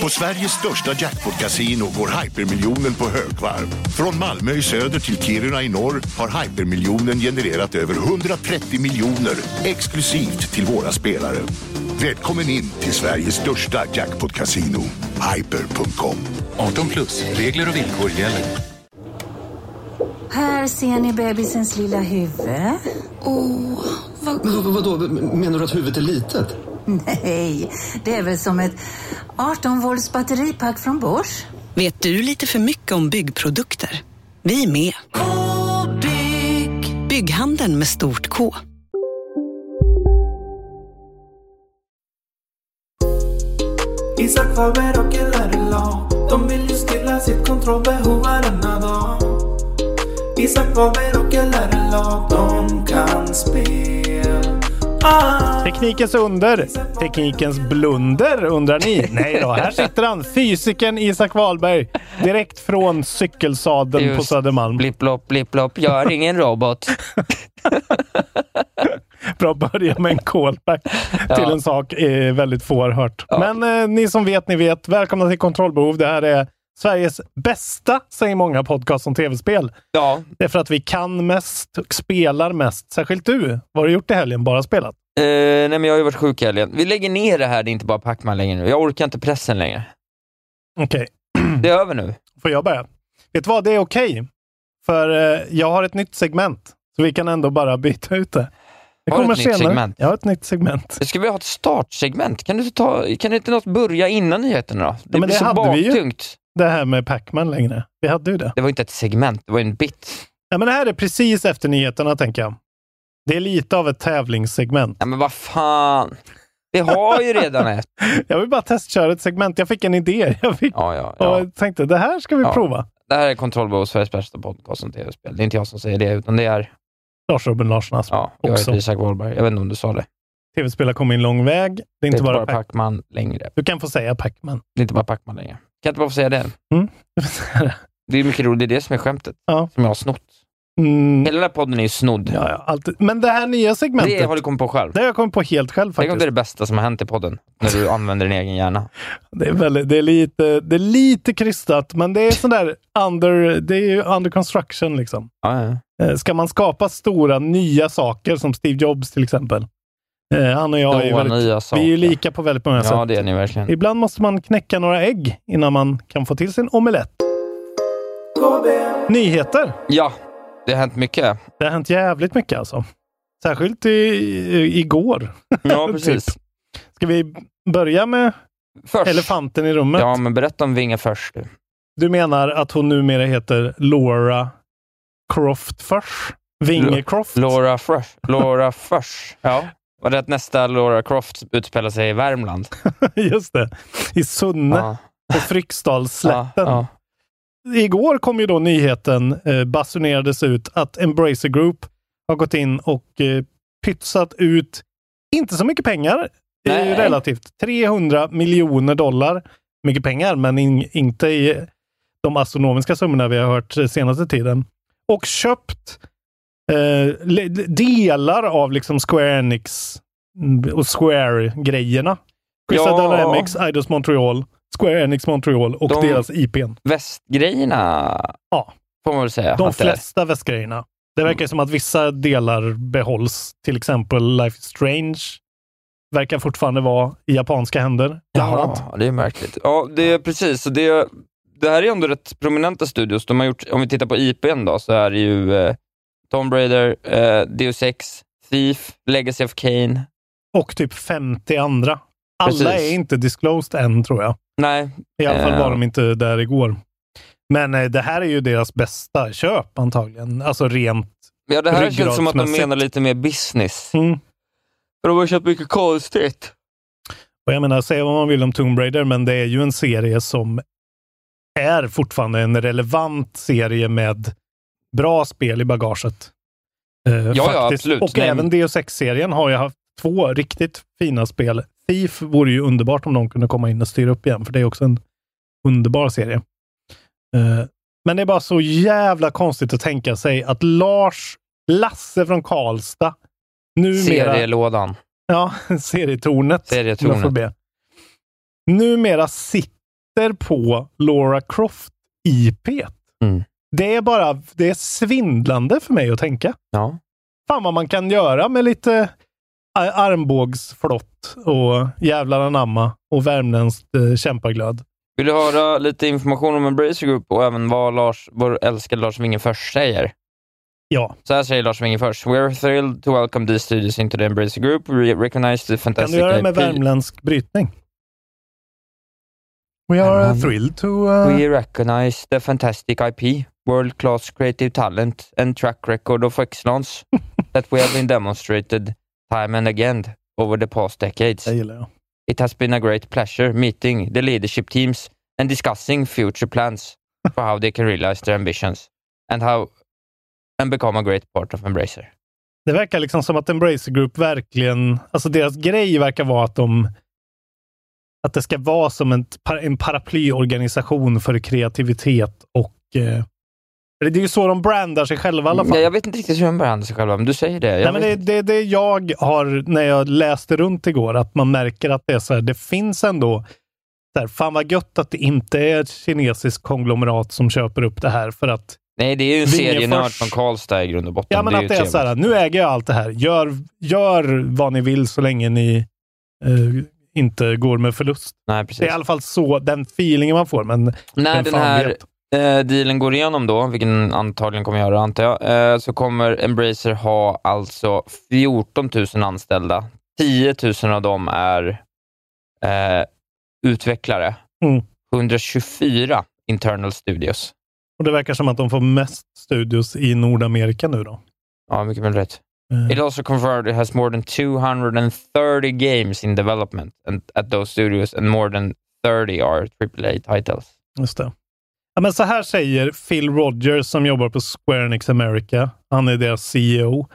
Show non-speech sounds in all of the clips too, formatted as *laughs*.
På Sveriges största jackpot-kasino går hypermiljonen på högvarv. Från Malmö i söder till Kiruna i norr har hypermiljonen genererat över 130 miljoner exklusivt till våra spelare. Välkommen in till Sveriges största jackpot-kasino, hyper.com. 18 plus, regler och villkor gäller. Här ser ni bebisens lilla huvud. Åh, vad... Men, vadå, menar du att huvudet är litet? *laughs* Nej, det är väl som ett 18 volts batteripack från Bosch. Vet du lite för mycket om byggprodukter? Vi är med. -bygg. Bygghandeln med stort K. Isak Faber och LRLA De vill ju stilla sitt kontrollbehov varenda dag Isak Faber och LRLA De kan spel ah. Teknikens under, teknikens blunder undrar ni? *laughs* Nej då, här sitter han, fysikern Isak Wahlberg. Direkt från cykelsadeln på Just. Södermalm. Blipp, blopp, blipp, blopp. Jag är ingen robot. *laughs* Bra att börja med en callback till en sak är väldigt få har hört. Men eh, ni som vet, ni vet. Välkomna till Kontrollbehov. Det här är Sveriges bästa, säger många, podcast om tv-spel. Ja. Det är för att vi kan mest och spelar mest. Särskilt du. Vad har du gjort i helgen? Bara spelat? Eh, nej, men jag har ju varit sjuk i helgen. Vi lägger ner det här, det är inte bara Pacman längre nu. Jag orkar inte pressen längre. Okej. Det är över nu. Får jag börja? Vet du vad? Det är okej. För eh, jag har ett nytt segment. Så vi kan ändå bara byta ut det. Det Har du kommer ett nytt senare. segment? Jag har ett nytt segment. Ska vi ha ett startsegment? Kan, du inte ta, kan inte något börja innan nyheterna då? Det men blir det så hade vi ju. Det här med Pacman längre. Vi hade ju det. Det var inte ett segment, det var en bit. Ja, men det här är precis efter nyheterna, tänker jag. Det är lite av ett tävlingssegment. Ja, men vad fan. Vi har ju redan ett. *laughs* Jag vill bara testköra ett segment. Jag fick en idé. Jag fick, Ja, ja, ja. jag tänkte, det här ska vi prova. Det här är Kontrollbehov, Sveriges bästa podcast om tv-spel. Det är inte jag som säger det, utan det är Lars Robin Larsson Asp. ja, jag Också. heter Isak Wahlberg. Jag vet inte om du sa det. Tv-spel har kommit en lång väg. Det är Det är inte bara, Pac- Pacman längre. Du kan få säga Pacman. Det är inte bara Pacman längre. Kan jag inte bara få säga det? Mm. *laughs* Det är mycket roligt, det är det som är skämtet. Ja. Som jag har snott. Mm. Hela den här podden är ju snodd. Ja, ja, alltid. Men det här nya segmentet, Det har du kommit på själv. det har jag kommit på helt själv Tänk om faktiskt. det är det bästa som har hänt i podden, när du *laughs* använder din egen hjärna. Det är, väldigt, det är, lite, det är lite krystat, men det är sådär under, det är ju under construction liksom. Ja, ja. Eh, Ska man skapa stora nya saker som Steve Jobs till exempel? Eh, Han och jag är väldigt, vi är lika på väldigt många Ja, sätt. det är ni verkligen. Ibland måste man knäcka några ägg innan man kan få till sin omelett. Nyheter. Ja, det har hänt mycket. Det har hänt jävligt mycket alltså. Särskilt i, i, igår. Ja, *laughs* precis. Typ. Ska vi börja med Först. elefanten i rummet? Ja, men berätta om Vinge först. Du. Du menar att hon numera heter Laura Croft Furs? Vinge Croft? Laura Fresh. Laura Fresh. *laughs* Ja. Var det att nästa Laura Croft utspelar sig i Värmland? *laughs* Just det. I Sunne Ja. på Fryksdalsslätten. Ja, Igår kom ju då nyheten, eh, basunerades ut, att Embracer Group har gått in och eh, pytsat ut, inte så mycket pengar eh, Nej. relativt, 300 miljoner dollar. Mycket pengar, men in, inte i de astronomiska summorna vi har hört eh, senaste tiden. Och köpt eh, delar av liksom Square Enix mm, och Square-grejerna. Crystal Ja. Dynamics, Eidos Montreal, Square Enix Montreal och De- deras IPn. Västgrejerna Ja. får man väl säga. De flesta västgrejerna. Det verkar som att vissa delar behålls. Till exempel Life is Strange verkar fortfarande vara i japanska händer. Ja, det är märkligt. Ja, det är precis. Det, det här är ändå rätt prominenta studios. De har gjort, om vi tittar på IPn då, så är det ju eh, Tomb Raider, eh, Deus Ex, Thief, Legacy of Kane. Och typ 50 andra. Alla Precis. är inte disclosed än, tror jag. Nej. I alla fall Eh. var de inte där igår. Men eh, det här är ju deras bästa köp antagligen. Alltså rent Ja, det här känns som att de menar lite mer business. Mm. För de har köpt mycket konstigt. Och jag menar, säga vad man vill om Tomb Raider, men det är ju en serie som är fortfarande en relevant serie med bra spel i bagaget. Eh, Ja, ja, absolut. Och Nej, även Deus Ex-serien har ju haft två riktigt fina spel. Thief vore ju underbart om de kunde komma in och styra upp igen, för det är också en underbar serie. Eh, men det är bara så jävla konstigt att tänka sig att Lars, Lasse från Karlstad, numera... Serielådan. Ja, *laughs* serietornet. Serietornet. Numera sitter på Laura Croft-IP. Mm. Det är bara det är svindlande för mig att tänka. Ja. Fan vad man kan göra med lite armbågsflott och jävlar anamma och värmländskt eh, kämpaglöd. Vill du höra lite information om Embracer Group och även vad Lars, vår älskade Lars Wingefors säger? Ja. Så här säger Lars Wingefors. We are thrilled to welcome these studios into the Embracer Group. We recognize the Kan fantastic du göra det med IP. värmländsk brytning? We are thrilled to... Uh, We recognize the fantastic IP, world-class creative talent and track record of excellence *laughs* that we have been demonstrated time and again over the past decades. det gillar jag. It has been a great pleasure meeting the leadership teams and discussing future plans for how they can realize their ambitions and how and become a great part of Embracer. Det verkar liksom som att Embracer Group verkligen, alltså deras grej verkar vara att de att det ska vara som en, en paraplyorganisation för kreativitet och eh, det är ju så de brandar sig själva i alla fall. Ja, jag vet inte riktigt hur de behandlar sig själva, men du säger det. Nej, Jag men det, det, det jag har, när jag läste runt igår, att man märker att det är så här, det finns ändå, så här, fan vad gött att det inte är ett kinesiskt konglomerat som köper upp det här för att Nej, det är ju en serienörd från Karlstad i grund och botten. Ja, men är att det är så här, nu äger jag allt det här. Gör, gör vad ni vill så länge ni eh, inte går med förlust. Nej, Det precis. är i alla fall så, den feelingen man får. Men vem den här vet? Eh, dealen går igenom då, vilken den antagligen kommer göra antar jag, eh, så kommer Embracer ha alltså 14 000 anställda. 10 000 av dem är eh, utvecklare. Mm. 124 internal studios. Och det verkar som att de får mest studios i Nordamerika nu då. Ja, mycket väl rätt. Eh, It also confirmed it has more than 230 games in development and, at those studios and more than 30 are AAA titles. Just det. Ja, men så här säger Phil Rogers som jobbar på Square Enix America. Han är deras CEO.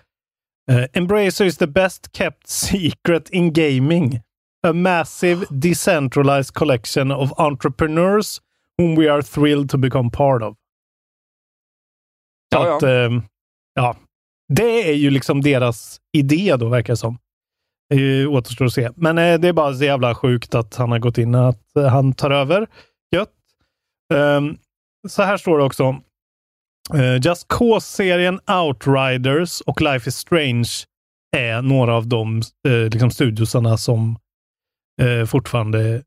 Eh, Embracer is the best kept secret in gaming. A massive decentralized collection of entrepreneurs whom we are thrilled to become part of. Ja, ja. Att, eh, ja. Det är ju liksom deras idé då, verkar det som. Det återstår att se. Men eh, det är bara så jävla sjukt att han har gått in och att eh, han tar över. Gött. Ehm, så här står det också. Uh, Just Cause-serien Outriders och Life is Strange är några av de uh, liksom studiosarna som eh, fortfarande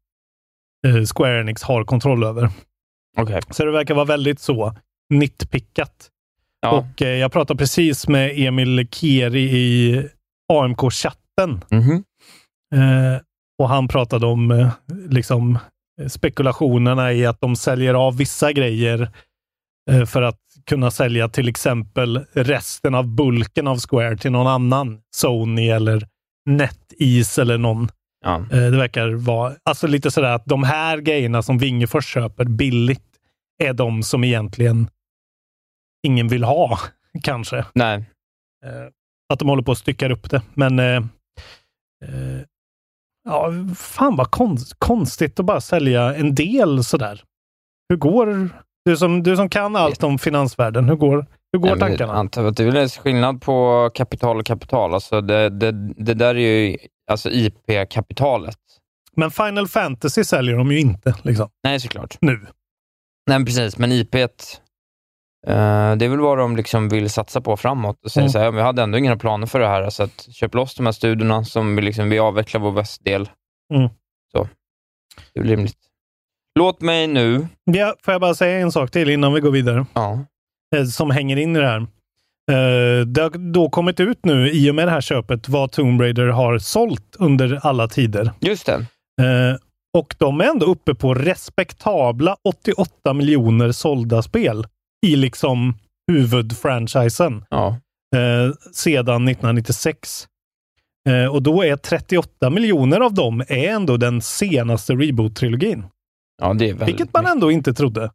eh, Square Enix har kontroll över. Okej. Så det verkar vara väldigt så nitpickat. Ja. Och eh, jag pratade precis med Emil Keri i AMK-chatten. Mhm. Eh, och han pratade om eh, liksom spekulationerna i att de säljer av vissa grejer eh, för att kunna sälja till exempel resten av bulken av Square till någon annan. Sony eller NetEase eller någon. Ja. Eh, det verkar vara alltså lite sådär att de här grejerna som Wingefors köper billigt är de som egentligen ingen vill ha, *laughs* kanske. Nej. Eh, att de håller på att stycka upp det. Men eh, eh, ja, fan vad konst, konstigt att bara sälja en del sådär. Hur går du som, du som kan allt om finansvärlden, hur går, hur går Nej, tankarna? Jag antar att det är väl skillnad på kapital och kapital. Alltså det, det, det där är ju alltså IP-kapitalet. Men Final Fantasy säljer de ju inte liksom, Nej, såklart. nu. Nej, precis. Men IP, det är väl vad de liksom vill satsa på framåt. Och säga Mm. så här, "Ja, vi hade ändå inga planer för det här, så att köp loss de här studierna som vi, liksom, vi avvecklar vår västdel. Mm. Så. Det är rimligt. Låt mig nu... Ja, får jag bara säga en sak till innan vi går vidare? Ja. eh, som hänger in i det här. Eh, det har då kommit ut nu i och med det här köpet vad Tomb Raider har sålt under alla tider. Just det. Eh, och de är ändå uppe på respektabla 88 miljoner sålda spel i liksom huvudfranchisen Ja. eh, sedan 1996. Eh, och då är 38 miljoner av dem är ändå den senaste reboot-trilogin. Ja, det är väldigt Vilket man ändå inte trodde.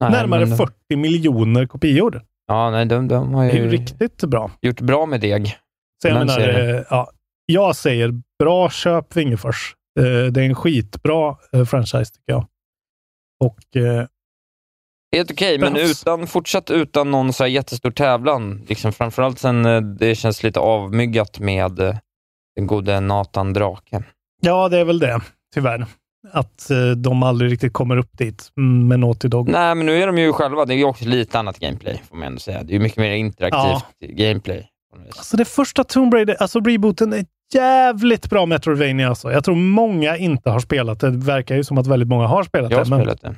Nej, Närmare men- 40 miljoner kopior. Ja, nej, de, de har Det är ju ju riktigt bra. gjort bra med deg. Så jag menar, eh, ja, jag säger bra köp Vingefors. Eh, det är en skitbra eh, franchise tycker jag. Och eh, Helt okej, men Behövs. utan, fortsatt utan någon så här jättestor tävlan. Liksom, framförallt sen eh, det känns lite avmyggat med eh, den gode Nathan Drake. ja, det är väl det, tyvärr. Att eh, de aldrig riktigt kommer upp dit med Naughty Dog. Nej, men nu är de ju själva, det är ju också lite annat gameplay, får man ändå säga. Det är ju mycket mer interaktivt gameplay. något vis. Alltså det första Tomb Raider, alltså rebooten är jävligt bra Metroidvania alltså. Jag tror många inte har spelat det. Det verkar ju som att väldigt många har spelat Jag har det. men- spelat det.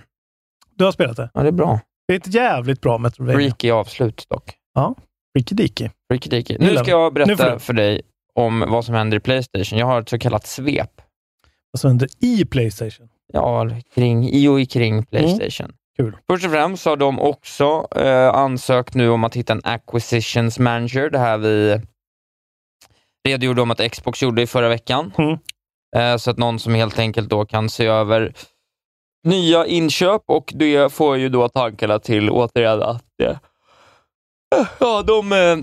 Du har spelat det? Ja, det är bra. Det är ett jävligt bra Metroidvania. Freaky avslut dock. Ja, Freaky Deaky. Freaky deaky. Nu ska jag berätta för dig om vad som händer i Playstation. Jag har ett så kallat svep. Vad som händer i Playstation. Ja, kring, i och kring Playstation. Kul. Först och främst så har de också eh, ansökt nu om att hitta en acquisitions manager. Det här vi redogjorde om att Xbox gjorde i förra veckan. Mm. Eh, så att någon som helt enkelt då kan se över nya inköp och det får ju då tankarna till återigen att eh, ja, de, eh,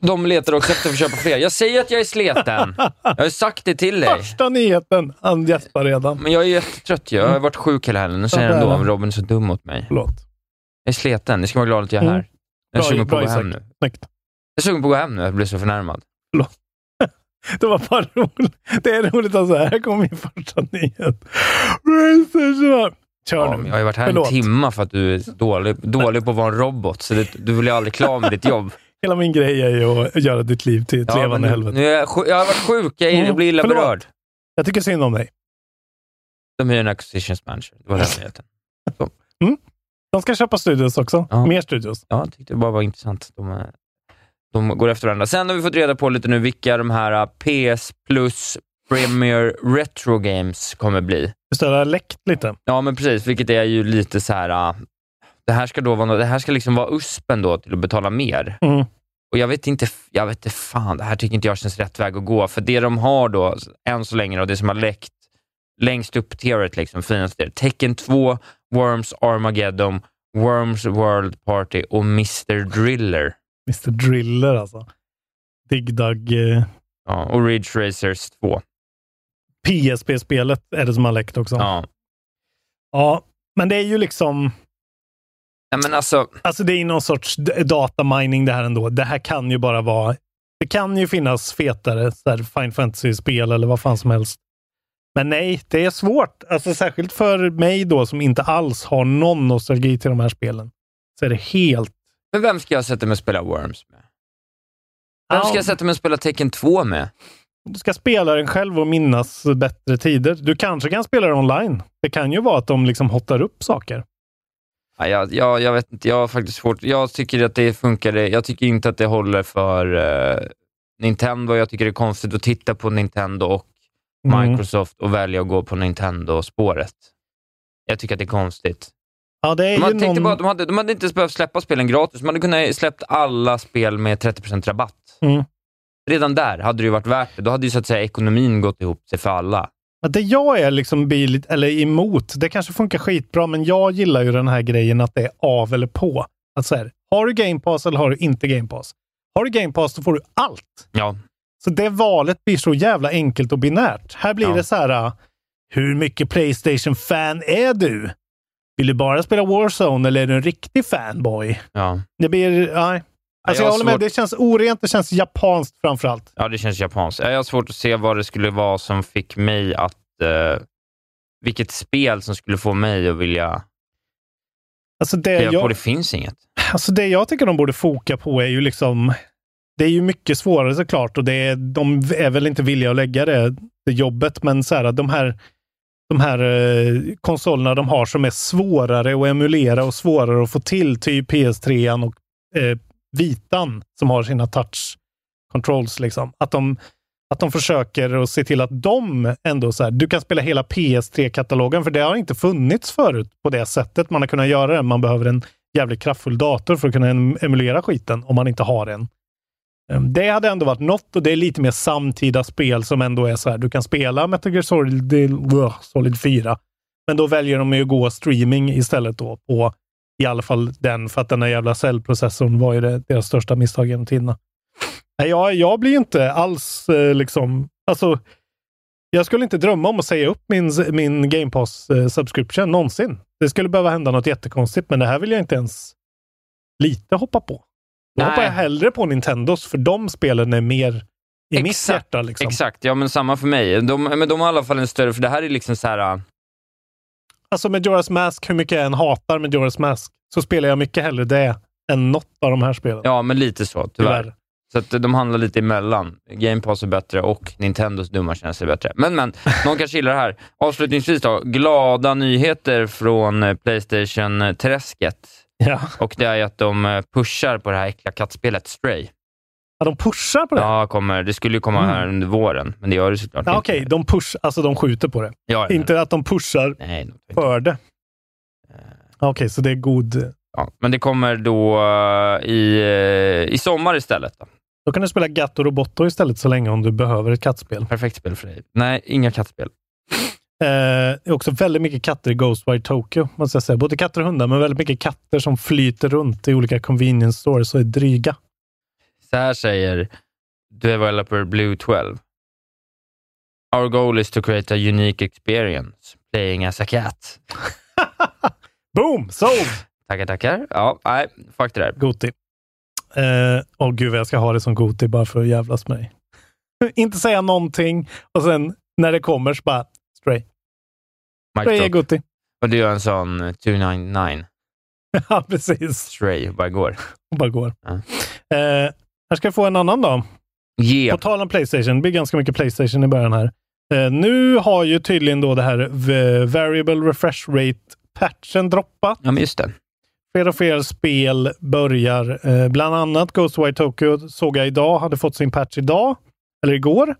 de letar också efter att köpa fler. Jag säger att jag är sleten. Jag har sagt det till dig. Första nyheten. Han gäspar redan. Men jag är jättetrött. Jag har varit sjuk hela helgen. Nu säger Ja, ändå att Robin är så dum mot mig. Förlåt. Jag är sleten. Ni ska vara glada att jag är Mm. här. Jag är sugen på att gå hem nu. Jag är sugen på att gå hem nu. Jag blir så förnärmad. Det var bara roligt. Det är roligt att så här kommer min första nyhet. Kör Ja, nu. jag har ju varit här Förlåt. en timme för att du är dålig, dålig på att vara en robot. Så det, du blir aldrig klar med ditt jobb. *laughs* Hela min grej är ju att göra ditt liv till ett Ja, levande nu, helvete. nu jag, jag har varit sjuk. Jag, är, Mm, jag blir illa förlåt. berörd. Jag tycker synd om dig. De är en acquisitions manager. Det var den nyheten. *laughs* De ska köpa studios också. Ja. Mer studios. Ja, jag tyckte det bara var intressant. De, är- de går efter varandra. Sen har vi fått reda på lite nu vilka de här uh, PS Plus Premier Retro Games kommer bli. Just det, det har läckt lite. Ja, men precis. Vilket är ju lite så här... uh, det här ska då vara, det här ska liksom vara uspen då till att betala mer. Mm. Och jag vet inte, jag vet inte fan, det här tycker inte jag känns rätt väg att gå. För det de har då, än så länge, och det som har läckt längst upp tieret, liksom, finast tieret, Tecken 2, Worms Armageddon, Worms World Party och Mr Driller. Mr Driller alltså. Dig Dug. Eh, Ja, och Ridge Racers 2. PSP-spelet är det som har läckt också. Ja. Ja, men det är ju liksom... Nej, men alltså, Alltså det är någon sorts datamining det här ändå. Det här kan ju bara vara... Det kan ju finnas fetare så här Final Fantasy-spel eller vad fan som helst. Men nej, det är svårt. Alltså särskilt för mig då som inte alls har någon nostalgi till de här spelen. Så är det helt... men vem ska jag sätta mig och spela Worms med? Vem ska Ja. jag sätta mig och spela Tecken 2 med? Du ska spela den själv och minnas bättre tider. Du kanske kan spela den online. Det kan ju vara att de liksom hottar upp saker. Ja, jag, jag, jag vet inte, jag har faktiskt svårt. Jag tycker att det funkar. Jag tycker inte att det håller för eh, Nintendo. Jag tycker det är konstigt att titta på Nintendo och Mm. Microsoft och välja att gå på Nintendo-spåret. Jag tycker att det är konstigt. Ja, det är hade, tänkte någon... bara, att de, hade, de hade inte behövt släppa spelen gratis. De hade kunnat släppt alla spel med 30% rabatt. Mm. Redan där hade det ju varit värt det. Då hade ju så att säga ekonomin gått ihop sig för alla. Det jag är liksom bil, eller emot, det kanske funkar skitbra, men jag gillar ju den här grejen att det är av eller på. Att så här, har du Game Pass eller har du inte Game Pass? Har du Game Pass, då får du allt. Ja, Så det valet blir så jävla enkelt och binärt. Här blir Ja. det så här, uh, hur mycket Playstation-fan är du? Vill du bara spela Warzone eller är du en riktig fanboy? ja. Det blir, nej. Alltså jag jag håller med, svårt- det känns orent, det känns japanskt framför allt. Ja, det känns japanskt. Jag har svårt att se vad det skulle vara som fick mig att... Eh, vilket spel som skulle få mig att vilja Alltså det, kliva på. jag, Det finns inget. alltså det jag tycker de borde foka på är ju liksom det är ju mycket svårare såklart och det är, de är väl inte villiga att lägga det, det jobbet, men så här, de här, de här eh, konsolerna de har som är svårare att emulera och svårare att få till, typ PS3 och eh, Vitan som har sina touch controls. Liksom. Att, de, att de försöker att se till att de ändå så här, du kan spela hela PS3-katalogen, för det har inte funnits förut på det sättet man har kunnat göra det. Man behöver en jävligt kraftfull dator för att kunna emulera skiten om man inte har en. Ehm, det hade ändå varit något och det är lite mer samtida spel som ändå är så här. Du kan spela Metal Gear Solid, Solid 4, men då väljer de ju att gå streaming istället då på i alla fall den, för att den där jävla cellprocessorn var ju det, deras största misstag genom tiderna. Nej, jag, jag blir inte alls eh, liksom, alltså, jag skulle inte drömma om att säga upp min, min Game Pass eh, subscription någonsin. Det skulle behöva hända något jättekonstigt, men det här vill jag inte ens lite hoppa på. Då Nej. hoppar jag hellre på Nintendos, för de spelen är mer i mitt hjärta. Liksom. Exakt, ja men samma för mig. De, men de har i alla fall en större, för det här är liksom så här... äh, Alltså Majora's Mask, hur mycket jag än hatar Majora's Mask, så spelar jag mycket hellre det än något av de här spelen. Ja, men lite så, tyvärr. Tyvärr. Så att de handlar lite emellan. Game Pass är bättre och Nintendos dumma tjänster är bättre. Men, men, *laughs* någon kanske gillar det här. Avslutningsvis då, glada nyheter från eh, Playstation-träsket. Ja. Och det är ju att de eh, pushar på det här äckliga kattspelet Stray. Ja, de pushar på det? Ja, kommer, det skulle ju komma Mm. här under våren, men det gör det såklart Ja, inte. Okej, de push, alltså de skjuter på det. Ja. Inte att de pushar Nej, de- för det. Okej, så det är god... ja, men det kommer då eh, i, eh, i sommar istället. Då. Då kan du spela Gatto Roboto istället så länge om du behöver ett kattspel. Perfekt spel för dig. Nej, inga kattspel. Eh, det är också väldigt mycket katter i Ghostwire Tokyo, måste jag säga. Både katter och hundar, men väldigt mycket katter som flyter runt i olika convenience stores och är dryga. Så här säger developer Blue 12. Our goal is to create a unique experience playing as a cat. *laughs* Boom! Sold! Tackar, tackar. Ja, nej, fuck det där. Goti. Eh, Åh gud vad jag ska ha det som Goti bara för att jävlas med dig. *laughs* Inte säga någonting och sen när det kommer så bara Stray. Stray är Mike Goti. Och du gör en sån eh, 299 *laughs* ja, precis. Stray, bara går. Och bara går. Ja. Eh, här ska jag få en annan då. Yeah. På tal om Playstation, det blir ganska mycket Playstation i början här. Eh, nu har ju tydligen då det här Variable Refresh Rate-patchen droppat. Ja, men just det. Fler och fler spel börjar, eh, bland annat Ghostwire Tokyo såg jag idag, hade fått sin patch idag, eller igår.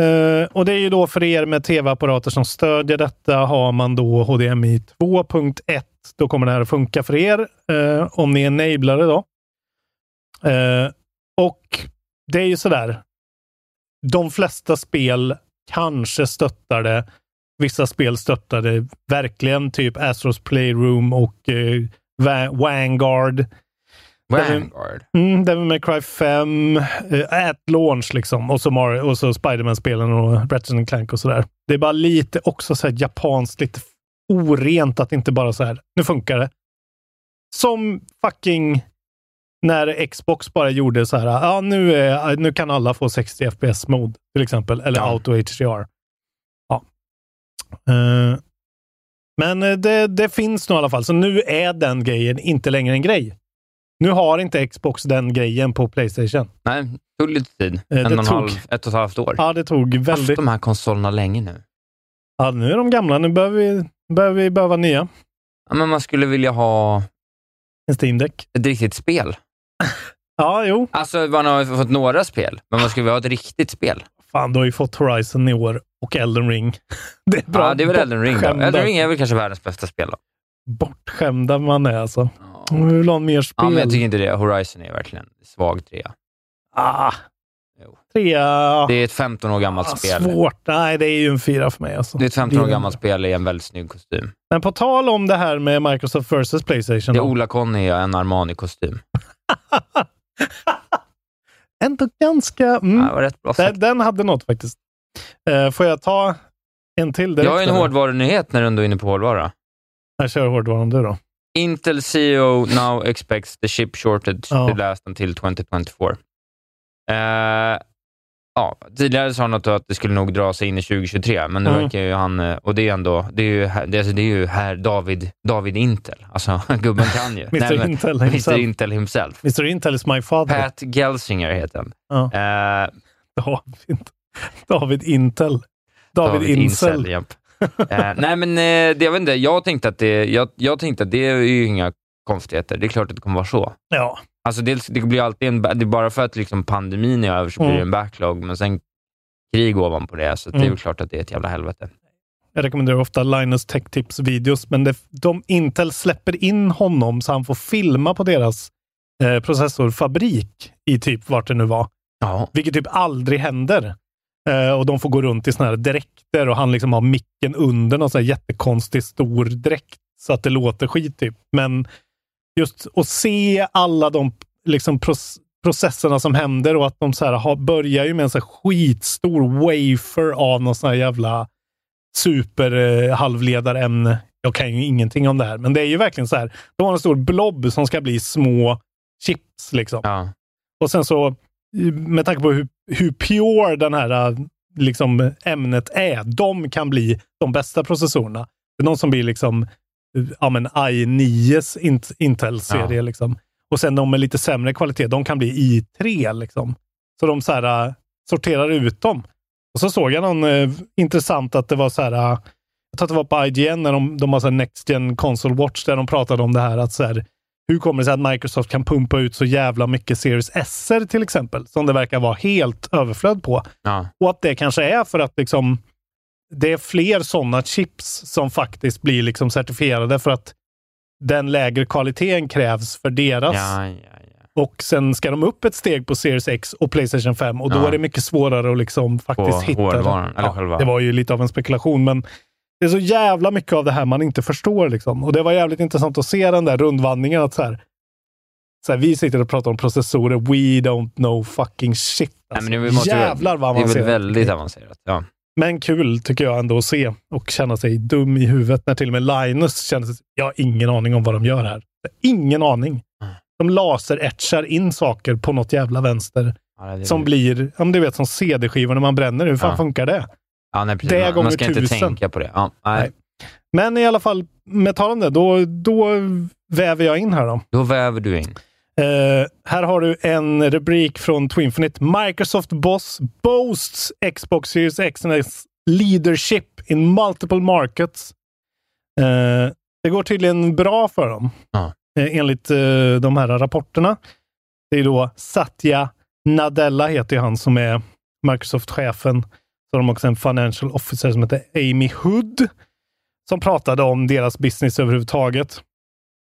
Uh, och det är ju då för er med tv-apparater som stödjer detta har man då HDMI 2.1. Då kommer det här att funka för er Uh, om ni är enablare då. Uh, och det är ju sådär. De flesta spel kanske stöttar det. Vissa spel stöttar det verkligen, typ Astros Playroom och eh, Vanguard. Vanguard. Mm, Devil May Cry 5, eh, at launch liksom. Och så, Mario, och så Spiderman-spelen och Ratchet Clank och sådär. Det är bara lite också så här japanskt, lite orent att inte bara så här, nu funkar det. Som fucking när Xbox bara gjorde så här, ja nu, är, nu kan alla få 60 FPS mode till exempel, eller Ja. Auto HDR. Ja. Eh, men eh, det, det finns nog i alla fall, så nu är den grejen inte längre en grej. Nu har inte Xbox den grejen på Playstation. Nej, det tog lite tid. det en och en halv, ett och ett halvt år. Ja, det tog Haft väldigt... de här konsolerna länge nu. Ja, nu är de gamla. Nu behöver vi, behöver vi behöva nya. Ja, men man skulle vilja ha En Steam Deck. ett riktigt spel. *laughs* Ja, jo. Alltså, man har fått några spel, men man skulle vilja ha ett riktigt spel. Fan, du har ju fått Horizon i år och Elden Ring. *laughs* Det är bra. Ja, det är väl Elden Ring då. Elden Ring är väl kanske världens bästa spel då. Bortskämda man är alltså. Vi vill ha mer spel. Ja, men jag tycker inte det. Horizon är verkligen svag trea. Ah. Jo. Trea. Det är ett 15 år gammalt Ah, spel. Svårt. Nej, det är ju en fyra för mig. Alltså. Det är ett 15 år gammalt spel i en väldigt snygg kostym. Men på tal om det här med Microsoft versus Playstation. Det är då. Ola Conny i en Armani-kostym. *laughs* Ändå ganska... Mm. Ja, rätt bra den, den hade något faktiskt. Eh, får jag ta en till direkt? Jag har en hårdvarunyhet när du ändå är inne på hårdvara. Jag kör hårdvaran du då. Intel CEO now expects the chip shortage Ja. to last until 2024. Eh, ja, tidigare sa han att det skulle nog dra sig in i 2023, men nu Mm. verkar ju han... eh, Och det är ändå... Det är ju, det är, alltså, det är ju här David, David Intel. Alltså, *laughs* gubben kan ju. *laughs* Mr. men- Intel Mr. himself. Intel himself. Mr. Intel is my father. Pat Gelsinger heter han. Ja. Eh, David, David Intel. David, Incel. japp. Eh, *laughs* nej, men eh, det, jag vet inte. Jag tänkte, att det, jag, jag tänkte att det är ju inga konstigheter. Det är klart att det kommer vara så. Ja. Alltså dels, det blir alltid en, det är bara för att liksom pandemin är över så blir det Mm. en backlog, men sen krig ovanpå det, så det är Mm. väl klart att det är ett jävla helvete. Jag rekommenderar ofta Linus Tech Tips videos, men det, de, Intel släpper in honom så han får filma på deras eh, processorfabrik i typ vart det nu var. Ja. Vilket typ aldrig händer. Eh, och de får gå runt i såna här dräkter och han liksom har micken under någon sån här jättekonstig stor dräkt så att det låter skit typ. Men just att se alla de liksom proc- processerna som händer och att de så här har, börjar ju med en så skitstor wafer av någon sån här jävla super eh. Jag kan ju ingenting om det här, men det är ju verkligen så här. De har en stor blob som ska bli små chips liksom. Ja. Och sen så, med tanke på hur, hur pure den här äh, liksom, ämnet är, de kan bli de bästa processorerna. Det är någon som blir liksom ja, men i9s int- Intel-serie. Ja. Liksom. Och sen de med lite sämre kvalitet, de kan bli i3. Liksom. Så de så här, äh, sorterar ut dem. Och så såg jag någon eh, intressant att det var så här, jag tror att det var på IGN när de, de har så Next Gen Console Watch, där de pratade om det här att så här, hur kommer det sig att Microsoft kan pumpa ut så jävla mycket Series S till exempel, som det verkar vara helt överflöd på. Ja. Och att det kanske är för att liksom, det är fler sådana chips som faktiskt blir liksom certifierade för att den lägre kvaliteten krävs för deras. Ja, ja, ja. Och sen ska de upp ett steg på Series X och Playstation 5 och då är det mycket svårare att liksom faktiskt På hitta hårdvaran, det. eller själva- Det var ju lite av en spekulation, men det är så jävla mycket av det här man inte förstår. Liksom. Och det var jävligt intressant att se den där rundvandringen. Att så här, så här, vi sitter och pratar om processorer. We don't know fucking shit. Nej, Alltså. men det måste Jävlar vad Det är väl avancerat. väldigt avancerat. Ja. Men kul tycker jag ändå att se och känna sig dum i huvudet när till och med Linus känner sig... Jag har ingen aning om vad de gör här. Ingen aning. De laseretchar in saker på något jävla vänster Ja, som blir, ja, du vet som CD-skivor när man bränner. Hur fan Ja. funkar det? Ja, nej, precis. Det man, gånger man ska inte tusen. tänka på det. Ja, nej. Nej. Men i alla fall, med tal om det, då, då väver jag in här då. Då väver du in. Eh, här har du en rubrik från Twinfinite. Microsoft boss boasts Xbox Series X and leadership in multiple markets. Eh, det går tydligen bra för dem, Ja. eh, enligt eh, de här rapporterna. Det är då Satya Nadella heter han som är Microsoft-chefen. Så har de också en financial officer som heter Amy Hood som pratade om deras business överhuvudtaget.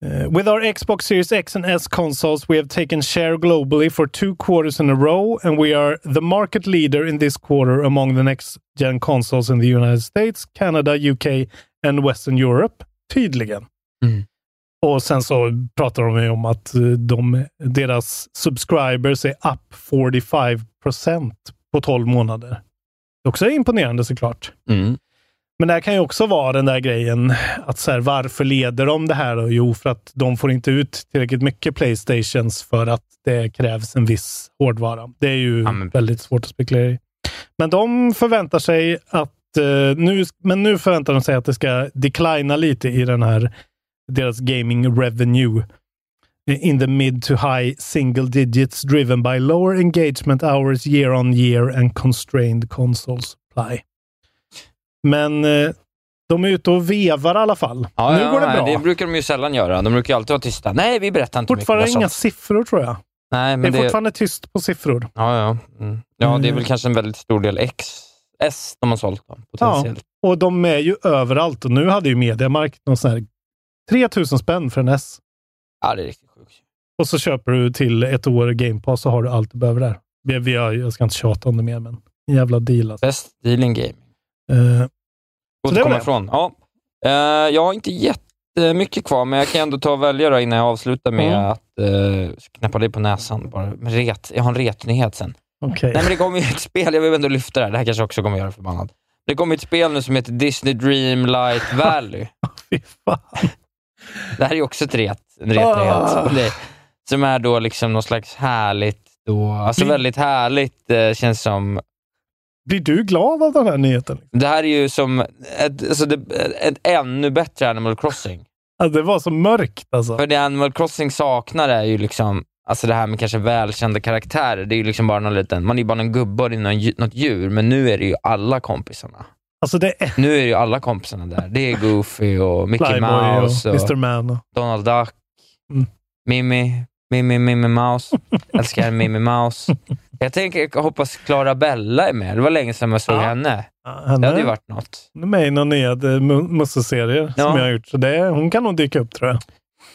Uh, with our Xbox Series X and S consoles, we have taken share globally for two quarters in a row, and we are the market leader in this quarter among the next gen consoles in the United States, Canada, UK and Western Europe. Tydligen. Mm. Och sen så pratar de om att eh, de, deras subscribers är up 45% på 12 månader. Det är också imponerande såklart. Mm. Men det här kan ju också vara den där grejen att så här, varför leder de det här? Då? Jo, för att de får inte ut tillräckligt mycket Playstations för att det krävs en viss hårdvara. Det är ju Ja, men- väldigt svårt att spekulera i. Men de förväntar sig att eh, nu, men nu förväntar de sig att det ska declina lite i den här deras gaming revenue in the mid to high single digits driven by lower engagement hours year on year and constrained console supply. Men eh, de är ute och vevar i alla fall. Ja, nu ja, går det bra. Det brukar de ju sällan göra. De brukar alltid vara tysta. Nej, vi berättar inte fortfarande mycket. inga siffror tror jag. Nej, Det men är det, fortfarande tyst på siffror. ja, ja. Mm. ja, det är Mm. väl kanske en väldigt stor del X, S de har sålt då, potentiellt. Och de är ju överallt. Och nu hade ju Mediamarkt någon sån här 3000 spänn för en S. Ja, det är riktigt. Och så köper du till ett år Game Pass så har du allt du behöver där. Vi, vi har, jag ska inte tjata om det mer, men en jävla deal alltså. Best deal in gaming. Eh, Svårt Så att komma ifrån. Ja. Eh, jag har inte jättemycket kvar, men jag kan ändå ta och välja då innan jag avslutar med Ja. att uh, knäppa dig på näsan. Bara. Ret. Jag har en retnyhet sen. Okej. Nej, men det kommer ju ett spel, jag vill ändå lyfta det här, det här kanske också kommer göra förbannad. Det kommer ett spel nu som heter Disney Dream Light Valley. *laughs* Fy fan. Det här är också ett ret, en retnyhet. Ah. Som är då liksom något slags härligt, då, alltså Blir- väldigt härligt, eh, känns som Blir du glad av den här nyheten? det här är ju som ett, alltså det, ett ännu bättre Animal Crossing. Alltså, det var så mörkt alltså. För det Animal Crossing saknar är ju liksom, alltså det här med kanske välkända karaktärer. Det är ju liksom bara någon liten, man är ju bara någon gubbe och det är någon, något djur, men nu är det ju alla kompisarna. Alltså är Nu är det ju alla kompisarna där. Det är Goofy och Mickey Flyboy Mouse och och, Mr. Man. Och, Donald Duck, Mm. Mimmi, Mimmi, Mimmi Mouse. *laughs* Älskar Mimmi Mouse. Jag tänker, jag hoppas Clara Bella är med. Det var länge sedan jag såg Ja. henne. Ja, Det hade ju henne varit något. hon är med i någon nya eh, mu- Musse-serie Ja. som jag har gjort. Så det, hon kan nog dyka upp tror jag.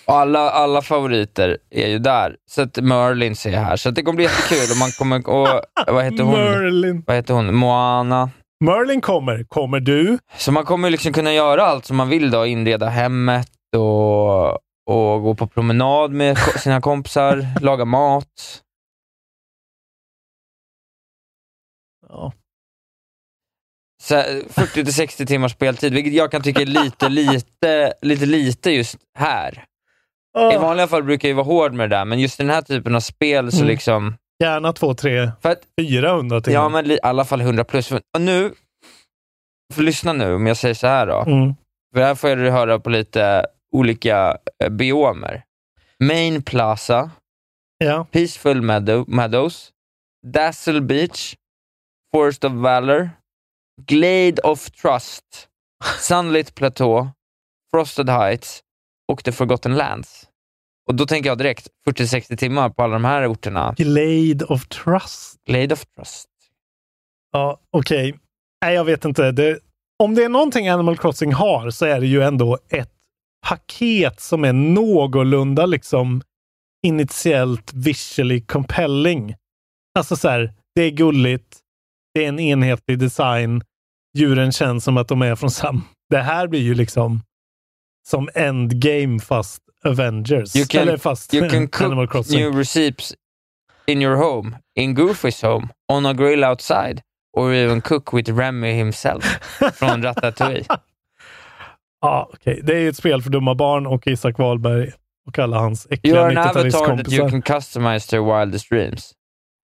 Alla, alla favoriter är ju där. Så att Merlin ser här. Så det kommer bli jättekul. Och man kommer, och, *laughs* vad heter hon? Merlin. Vad heter hon? Moana. Merlin kommer. Kommer du? Så man kommer liksom kunna göra allt som man vill då. Inreda hemmet och, och gå på promenad med sina kompisar, *laughs* laga mat. Ja. Så här, 40 till 60 timmars speltid, vilket jag kan tycka är lite, lite, lite, lite just här. I vanliga fall brukar jag vara hård med det där, men just den här typen av spel så Mm. liksom... Gärna två, tre, För att, 400 timmar. ja, men i alla fall 100 plus. Och nu, för lyssna nu om jag säger så här då. Mm. För här får du höra på lite olika eh, biomer. Main Plaza, Ja. Peaceful Meadow, Meadows, Dazzle Beach, Forest of Valor, Glade of Trust, *laughs* Sunlit Plateau, Frosted Heights och The Forgotten Lands. Och då tänker jag direkt 40-60 timmar på alla de här orterna. Glade of Trust. Glade of Trust. Ja, okej. Nej, jag vet inte. Det, om det är någonting Animal Crossing har så är det ju ändå ett paket som är någorlunda liksom initiellt visually compelling. Alltså så här, det är gulligt, det är en enhetlig design, djuren känns som att de är från samma... Det här blir ju liksom som Endgame fast Avengers. You can, Eller fast you can *laughs* cook new recipes in your home, in Goofys home, on a grill outside, or even cook with Remy himself *laughs* från Ratatouille. Ja, okej. Det är ju ett spel för dumma barn och Isak Wahlberg och alla hans You äckliga are an avatar that 90-talistkompisar. you can customize to your wildest dreams.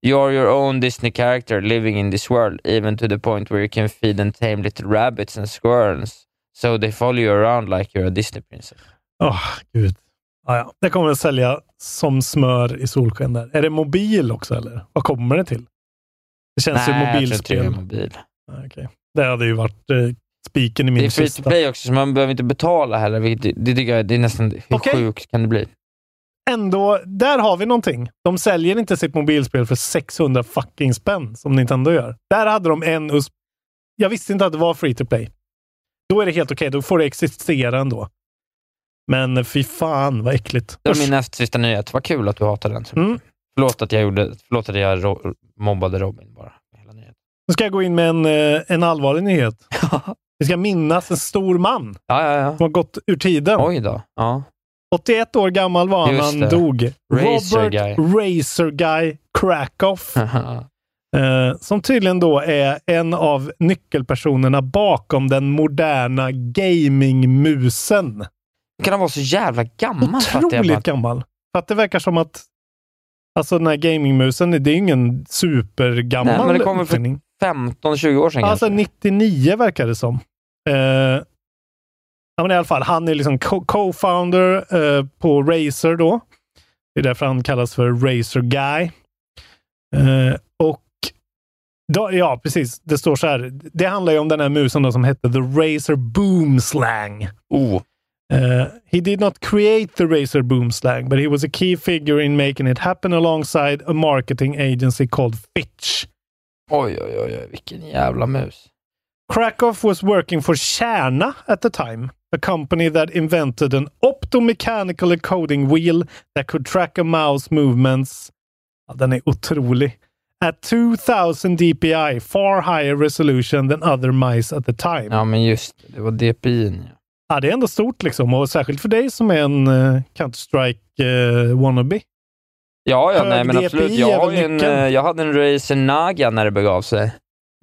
You are your own Disney character living in this world, even to the point where you can feed and tame little rabbits and squirrels, so they follow you around like you're a Disney princess. Åh, gud. Ja, ja. Det kommer att sälja som smör i solsken där. Är det mobil också eller? Vad kommer det till? Det känns Nej, ju jag tror inte det är mobilspel. mobil. Ja, okej. Det hade ju varit eh, spiken i min Det är free to kista. play också, så man behöver inte betala heller. vilket- Det, tycker jag det är nästan... Hur Okej. sjukt kan det bli? Ändå, där har vi någonting. De säljer inte sitt mobilspel för 600 fucking spänn som Nintendo gör. Där hade de en USP. Jag visste inte att det var free to play. Då är det helt okej. Då får det existera ändå. Men fy fan vad äckligt. Det var min näst sista nyhet. Vad kul att du hatar den. Mm. Förlåt att jag, gjorde, förlåt att jag ro, mobbade Robin bara. Hela nyheten. Nu ska jag gå in med en, eh, en allvarlig nyhet. *laughs* Vi ska minnas en stor man Ja, ja, ja. som har gått ur tiden. Oj då. Ja. 81 år gammal var han när han dog. Razor Robert guy. Razor Guy Crackoff. *laughs* eh, som tydligen då är en av nyckelpersonerna bakom den moderna gamingmusen. kan han vara så jävla gammal? Otroligt bara. gammal. För att det verkar som att Alltså den här gamingmusen, det är ingen supergammal Nej, men det kommer för uppfinning. 15-20 år sedan Alltså kanske. 99 verkar det som. Eh, ja, men i alla fall, han är liksom co- co-founder eh, på Razer då. Det är därför han kallas för Razer Guy. Eh, och då, ja, precis. Det står så här. Det handlar ju om den här musen då som hette The Razer Boom Slang. Oh. Uh, he did not create the Razer Boom Slang, but he was a key figure in making it happen alongside a marketing agency called Fitch. Oj, oj, oj, vilken jävla mus. Krakow was working for Kärna at the time, a company that invented an optomechanical encoding wheel that could track a mouse movements. Ja, den är otrolig. At 2000 DPI, far higher resolution than other mice at the time. Ja, men just det. Var DPI. Ja. Ja, det är ändå stort liksom och särskilt för dig som är en uh, Counter-Strike uh, wannabe. Ja, ja, Hög nej, men DPI absolut. Jag, en, eh, jag hade en Razer Naga när det begav sig.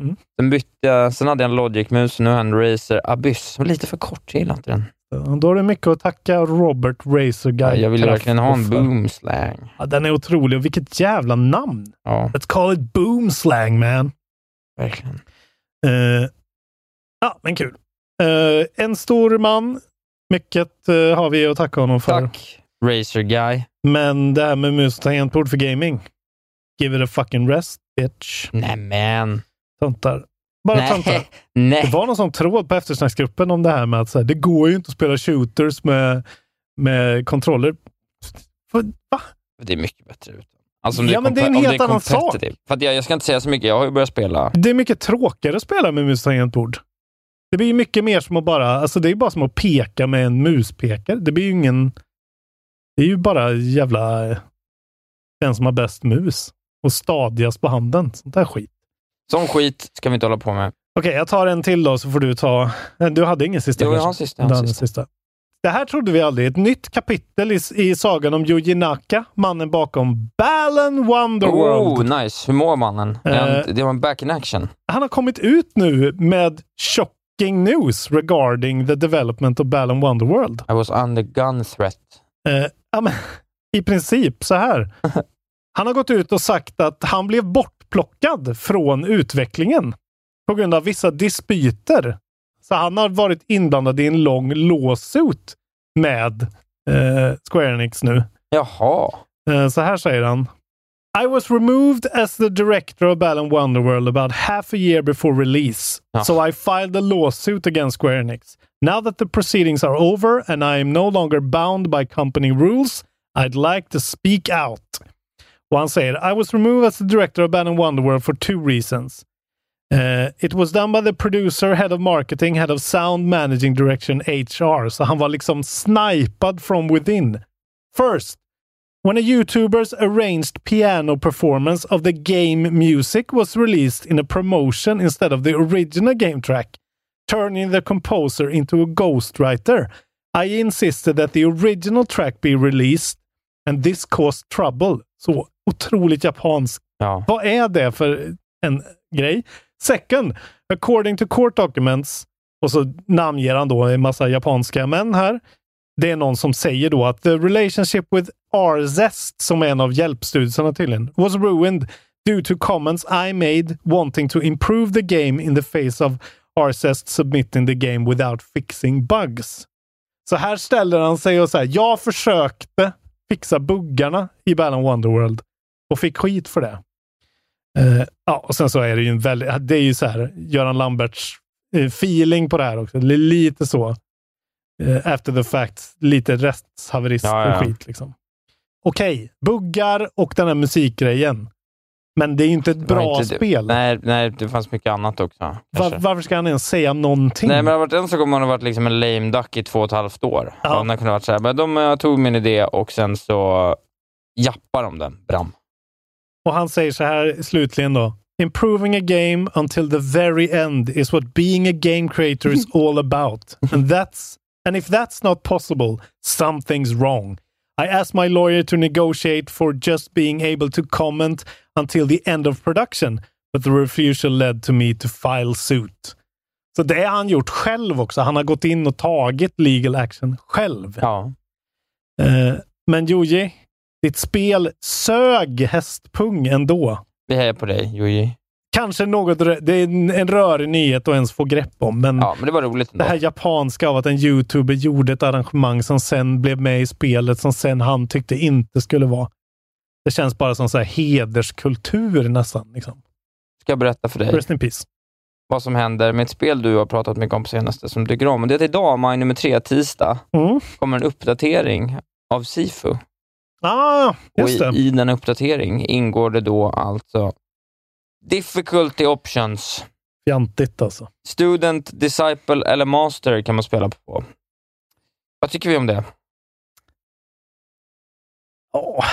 Mm. Sen bytte jag, sen hade jag en Logic-mus och nu har jag en Razer Abyss. lite för kort, jag gillar inte den. Då har du mycket att tacka Robert Racer Guy. Ja, jag vill verkligen ha en för. boom slang. Ja, den är otrolig och vilket jävla namn! Ja, Let's call it boom slang man. verkligen. Eh, ja, men kul. Eh, en stor man. Mycket eh, har vi att tacka honom för. Tack, Razer Guy. Men det här med mus och tangentbord för gaming. Give it a fucking rest, bitch. Nämen. Töntar. Bara töntar. Nej, Det var någon sån tråd på eftersnacksgruppen om det här med att så här, det går ju inte att spela shooters med, med kontroller. Va? Det är mycket bättre. Alltså Ja, är men det är en helt annan sak. För jag, jag ska inte säga så mycket, jag har ju börjat spela. Det är mycket tråkigare att spela med mus tangentbord. Det blir ju mycket mer som att bara, alltså det är bara som att peka med en muspekare. Det blir ju ingen, Det är ju bara jävla eh, den som har bäst mus och stadigast på handen. Sånt där skit. Sån skit ska vi inte hålla på med. Okej, jag tar en till då så får du ta... *laughs* Du hade ingen sista? Jo, jag har sista, jag har sista. sista. Det här trodde vi aldrig. Ett nytt kapitel i, i sagan om Yuji Naka, mannen bakom Balan Wonderworld. Oh, nice. Hur mår mannen? En- Det var en back in action. Han har kommit ut nu med shocking news regarding the development of Balan Wonderworld. I was under gun threat. Eh, ja, men, *laughs* I princip så här. *laughs* Han har gått ut och sagt att han blev bortplockad från utvecklingen på grund av vissa dispyter. Så han har varit inblandad i en lång lawsuit med eh, Square Enix nu. Jaha. Eh, så här säger han. I was removed as the director of Balan Wonderworld about half a year before release. Ja. So I filed a lawsuit against Square Enix. Now that the proceedings are over and I am no longer bound by company rules, I'd like to speak out. Han säger I was removed as the director of Balan Wonderworld for two reasons. Uh, it was done by the producer, head of marketing, head of sound, managing direction, HR. Så han var liksom snipad from within. First, when a YouTuber's arranged piano performance of the game music was released in a promotion instead of the original game track, turning the composer into a ghostwriter, I insisted that the original track be released and this caused trouble. Så otroligt japanskt. Ja. Vad är det för en grej? Second, according to court documents, och så namnger han då en massa japanska män här. Det är någon som säger då att the relationship with Arzest, som är en av hjälpstudierna tydligen, was ruined due to comments I made wanting to improve the game in the face of Arzest submitting the game without fixing bugs. Så här ställer han sig och säger jag försökte fixa buggarna i Balan Wonderworld och fick skit för det. Eh, ja, och sen så är det ju en väldigt, det är ju så här, Göran Lamberts eh, feeling på det här också. Lite så. Eh, after the fact, lite rättshaverist Ja, ja. och skit liksom. Okej, buggar och den här musikgrejen. Men det är ju inte ett bra inte spel. Nej, nej, det fanns mycket annat också. Var, varför ska han ens säga någonting? Nej, men det har varit en sak om man har varit liksom en lame duck i två och ett halvt år. Ja. Ja. Man kunde ha varit så här, men de tog min idé och sen så jappar de den. Bram. Och han säger så här slutligen då. Improving a game until the very end is what being a game creator is all about. And that's and if that's not possible, something's wrong. I asked my lawyer to negotiate for just being able to comment until the end of production, but the refusal led to me to file suit. Så det har han gjort själv också. Han har gått in och tagit legal action själv. Ja. Eh, men Joji, ditt spel sög hästpung ändå. Vi hejar på dig, Joji. Kanske något, det är en, en rörig nyhet att ens få grepp om, men Ja, men det var roligt ändå. det här japanska av att en youtuber gjorde ett arrangemang som sen blev med i spelet, som sen han tyckte inte skulle vara. Det känns bara som så här hederskultur nästan. Liksom. Ska jag berätta för dig Rest in peace. vad som händer med ett spel du har pratat mycket om på senaste som du tycker om. Det är att idag, maj nummer tre, tisdag, Mm. kommer en uppdatering av Sifu. Ah, Och just i, det. i den uppdatering ingår det då alltså Difficulty options. Fjantigt alltså. Student, Disciple eller Master kan man spela på. Vad tycker vi om det? Åh.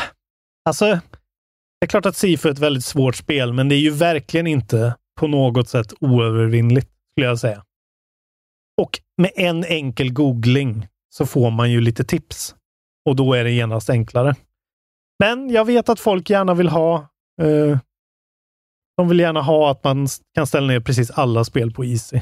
Alltså, det är klart att Sifu är ett väldigt svårt spel, men det är ju verkligen inte på något sätt oövervinnligt, skulle jag säga. Och med en enkel googling så får man ju lite tips. Och då är det genast enklare. Men jag vet att folk gärna vill ha eh, de vill gärna ha att man kan ställa ner precis alla spel på Easy.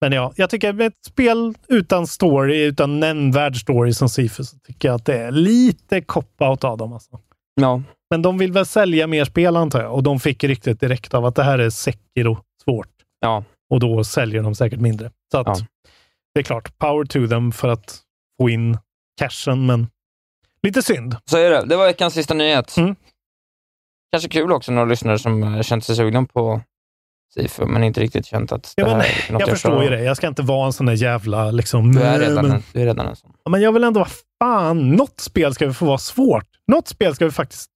Men ja, jag tycker med ett spel utan story, utan nämnvärd story som Sifu, så tycker jag att det är lite cop-out av dem. Alltså. Ja. Men de vill väl sälja mer spel antar jag och de fick ryktet direkt av att det här är Sekiro svårt. Ja. Och då säljer de säkert mindre. Så att Ja. det är klart, power to them för att få in cashen, men lite synd. Så är det. Det var veckans sista nyhet. Mm. Kanske kul också några lyssnare som eh, känt sig sugna på Sifu, men inte riktigt känt att Ja, det men, här är något jag förstår klarar ju det. Jag ska inte vara en sån där jävla liksom... Du är, redan men, en, du är redan en sån. Ja, men jag vill ändå, vad fan, något spel ska vi få vara svårt. Något spel ska vi faktiskt...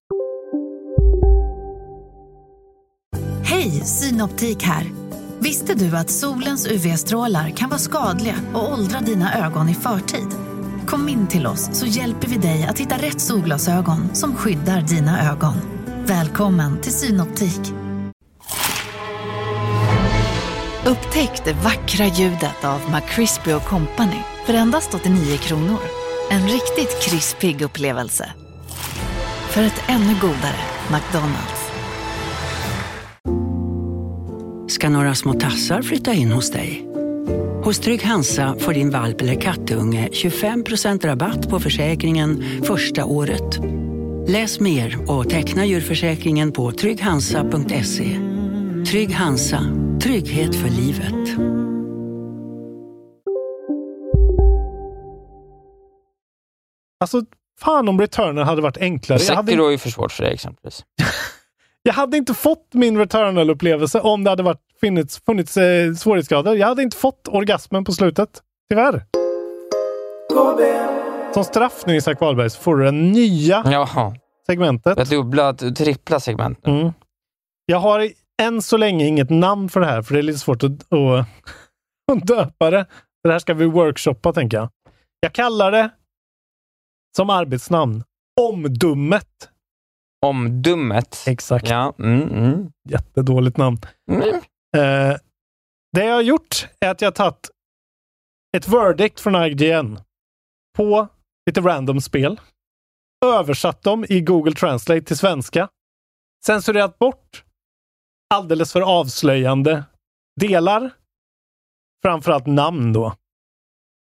Hej, Synoptik här. Visste du att solens UV-strålar kan vara skadliga och åldra dina ögon i förtid? Kom in till oss så hjälper vi dig att hitta rätt solglasögon som skyddar dina ögon. Välkommen till Synoptik. Upptäck det vackra ljudet av McCrispy Company för endast 89 kronor. En riktigt krispig upplevelse. För ett ännu godare McDonalds. Ska några små tassar flytta in hos dig? Hos Trygg Hansa får din valp eller kattunge 25% rabatt på försäkringen första året. Läs mer och teckna djurförsäkringen på trygghansa.se. Trygg Hansa, trygghet för livet. Alltså, fan om Returnal hade varit enklare. Jag hade, Sekiro är ju för svårt för dig exempelvis. *laughs* jag hade inte fått min Returnal-upplevelse om det hade varit, funnits, funnits eh, svårighetsgrader. Jag hade inte fått orgasmen på slutet. Tyvärr. Som straff nu Isak Wahlberg så får du det nya Jaha. segmentet. Ett dubbla, trippla segment nu. Mm. Jag har än så länge inget namn för det här, för det är lite svårt att, att, *laughs* att döpa det. Det här ska vi workshoppa, tänker jag. Jag kallar det som arbetsnamn Omdummet. Omdummet? Exakt. Ja. Mm, mm. Jättedåligt namn. Mm. Eh, det jag har gjort är att jag har tagit ett verdict från IGN på lite random spel. Översatt dem i Google Translate till svenska. Censurerat bort alldeles för avslöjande delar. Framförallt namn då.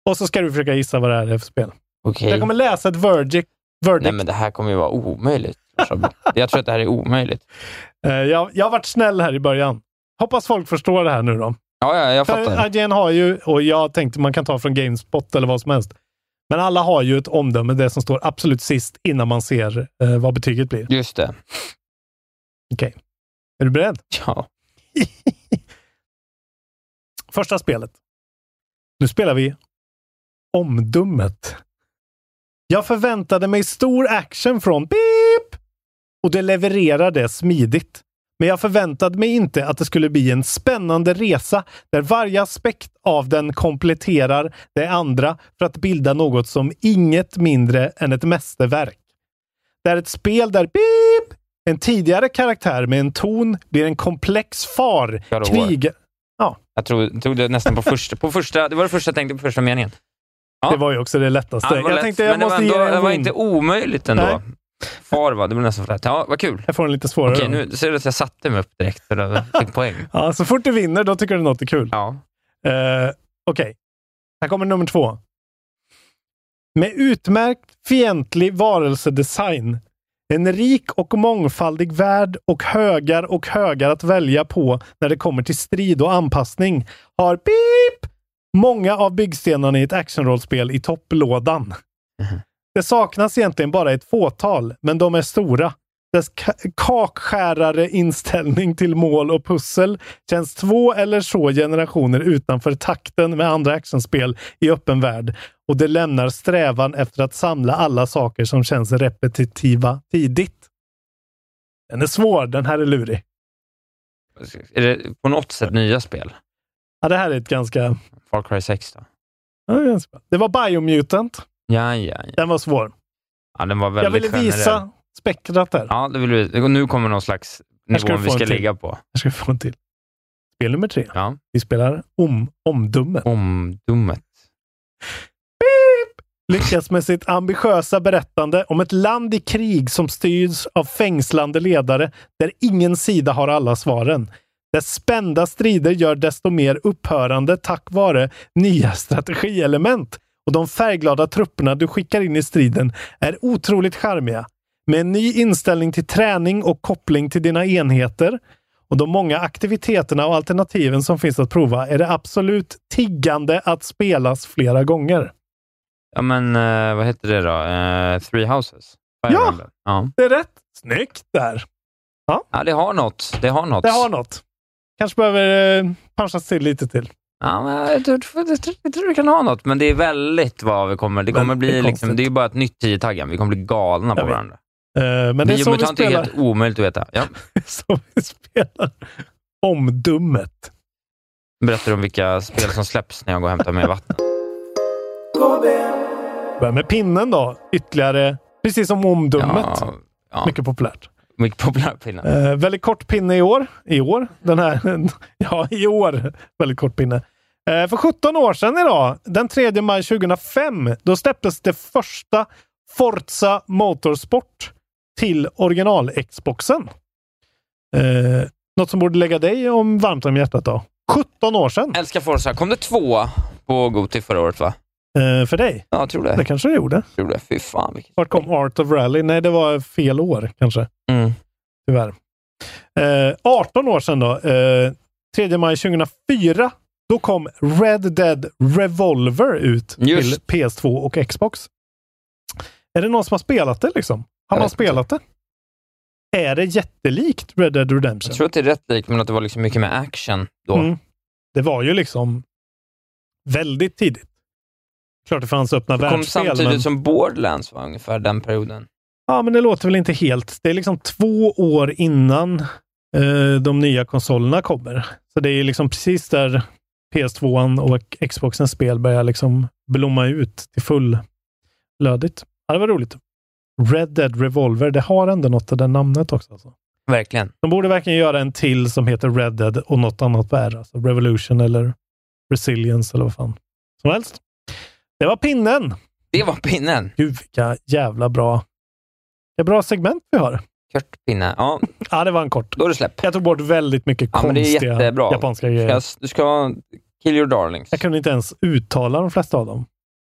Och så ska du försöka gissa vad det här är för spel. Okej. Jag kommer läsa ett verdict. verdict. Nej, men det här kommer ju vara omöjligt. Jag tror att det här är omöjligt. Eh, jag, jag har varit snäll här i början. Hoppas folk förstår det här nu då. Ja, ja jag fattar. För IGN har ju, och jag tänkte man kan ta från Gamespot eller vad som helst. Men alla har ju ett omdöme, det som står absolut sist innan man ser eh, vad betyget blir. Just det. Okej. Är du beredd? *laughs* Ja. *laughs* Första spelet. Nu spelar vi Omdummet. Jag förväntade mig stor action från Beep och det levererade smidigt. Men jag förväntade mig inte att det skulle bli en spännande resa där varje aspekt av den kompletterar det andra för att bilda något som inget mindre än ett mästerverk. Det är ett spel där Beep, en tidigare karaktär med en ton, blir en komplex far, krigar... Ja, Jag tro, trodde nästan på *laughs* första, på första... Det var det första jag tänkte på första meningen. Ja. det var ju också det lättaste. Ja, det jag lätt, tänkte jag det måste ge ändå, dig det var inte omöjligt ändå. Nej. Far va, det var nästan för. Ja, vad kul. Jag får en lite svårare. Okej, nu ser du att jag satte mig upp direkt för att *laughs* fick poäng. Ja, så fort du vinner, då tycker du något är kul. Ja. Eh, Okej, här kommer nummer två. Med utmärkt fientlig varelsedesign, en rik och mångfaldig värld och högar och högar att välja på när det kommer till strid och anpassning har beep många av byggstenarna i ett actionrollspel i topplådan. Det saknas egentligen bara ett fåtal, men de är stora. Dess ka- kakskärare inställning till mål och pussel känns två eller så generationer utanför takten med andra actionspel i öppen värld och det lämnar strävan efter att samla alla saker som känns repetitiva tidigt. Den är svår, den här är lurig. Är det på något sätt nya spel? Ja, det här är ett ganska... Far Cry 6 då? Ja. Det var Biomutant. Ja, ja, ja. Den var svår. ja den var Jag väldigt ville visa generell. spektrat där. Ja, det vill vi. Nu kommer någon slags Här nivå vi ska ligga på. Jag ska få en till. Spel nummer tre. Ja. Vi spelar om, Omdummet. Omdummet. lyckas med sitt ambitiösa berättande om ett land i krig som styrs av fängslande ledare där ingen sida har alla svaren. Dess spända strider gör desto mer upphörande tack vare nya strategielement. Och de färgglada trupperna du skickar in i striden är otroligt charmiga. Med en ny inställning till träning och koppling till dina enheter och de många aktiviteterna och alternativen som finns att prova är det absolut tiggande att spelas flera gånger. Ja, men eh, vad heter det då? Eh, Three Houses? Ja. Ja! Det är rätt. Snyggt där. Ja, det har något. Det har något. Det har något. Kanske behöver eh, punchas till lite till. Ja, men jag, tror, jag, tror, jag tror det kan ha något, men det är väldigt vad vi kommer... Det kommer bli liksom, konstigt. det är ju bara ett nytt tio-taggen. Vi kommer bli galna på varandra. Eh, men det är så vi Biomutant är spelar. helt omöjligt att veta. Ja. *laughs* så vi spelar omdummet. Berättar om vilka spel som släpps när jag går och hämtar mer vatten. Börjar med pinnen då. Ytterligare, precis som omdömet. Ja, ja. Mycket populärt. Mycket populär pinne. Eh, väldigt kort pinne i år. I år? Den här, *laughs* ja, i år. Väldigt kort pinne. Eh, för 17 år sedan idag, den 3 maj 2005, då släpptes det första Forza Motorsport till original-Xboxen. Eh, något som borde lägga dig om varmt om hjärtat då. 17 år sedan. Älskar Forza. Kom det två på Goti förra året va? Eh, för dig? Ja, jag tror det. Det kanske det gjorde. tror det. Fy fan. Vilket... Vart kom Art of Rally? Nej, det var fel år kanske. Mm. Tyvärr. Eh, 18 år sedan då. Eh, 3 maj 2004. Då kom Red Dead Revolver ut Just. till PS2 och Xbox. Är det någon som har spelat det liksom? Har man spelat det? Är det jättelikt Red Dead Redemption? Jag tror att det är rätt likt, men att det var liksom mycket med action då. Mm. Det var ju liksom väldigt tidigt. Klart det fanns öppna Det kom världsspel. samtidigt men... som Borderlands var ungefär den perioden. Ja, men det låter väl inte helt. Det är liksom två år innan eh, de nya konsolerna kommer. Så det är liksom precis där PS2 och Xboxens spel börjar liksom blomma ut till fullödigt. Ja, det var roligt. Red Dead Revolver, det har ändå något av det namnet också. Alltså. Verkligen. De borde verkligen göra en till som heter Red Dead och något annat värre. Alltså Revolution eller Resilience eller vad fan som helst. Det var pinnen. Det var pinnen. Gud, vilka jävla bra, vilka bra segment vi har. Kort pinne. Ja, Ja, det var en kort. då är det släpp. Jag tog bort väldigt mycket Ja, det är konstiga jättebra. japanska grejer. Du ska kill your darlings. Jag kunde inte ens uttala de flesta av dem.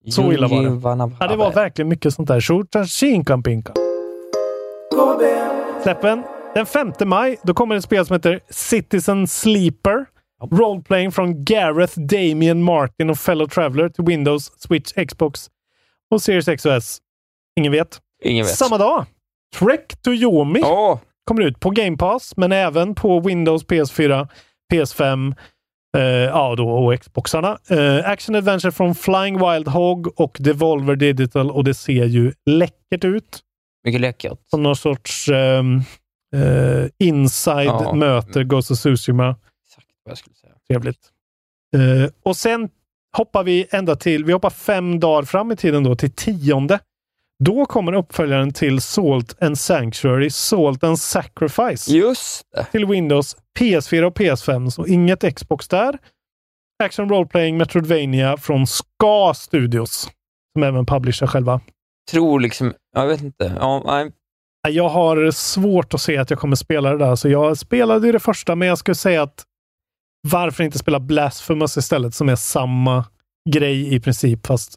Så illa var det. Ja, det var verkligen mycket sånt där. Shotanshinkampinka. Släppen. Den 5 maj, då kommer ett spel som heter Citizen Sleeper. Roleplaying från Gareth Damien Martin och Fellow Traveler till Windows, Switch, Xbox och Series X och S. Ingen vet. Ingen vet. Samma dag. Trek to Yomi Åh, kommer ut på Game Pass, men även på Windows, PS4, PS5 eh, ja, då, och Xboxarna. Eh, Action Adventure från Flying Wild Hog och Devolver Digital och det ser ju läckert ut. mycket läckert. Som någon sorts ehm, eh, inside Ja. möter Ghost of Tsushima. Exakt vad jag skulle säga. Trevligt. Eh, och sen hoppar vi ända till, vi hoppar fem dagar fram i tiden då, till tionde. Då kommer uppföljaren till Salt and Sanctuary, Salt and Sacrifice. Just. Till Windows, PS4 och PS5, så inget Xbox där. Action Role Playing Metroidvania från Ska Studios, som även publicerar själva. Tror liksom, jag vet inte. Ja. Jag har svårt att se att jag kommer spela det där, så jag spelade ju det första, men jag skulle säga att varför inte spela Blasphemous istället, som är samma grej i princip, fast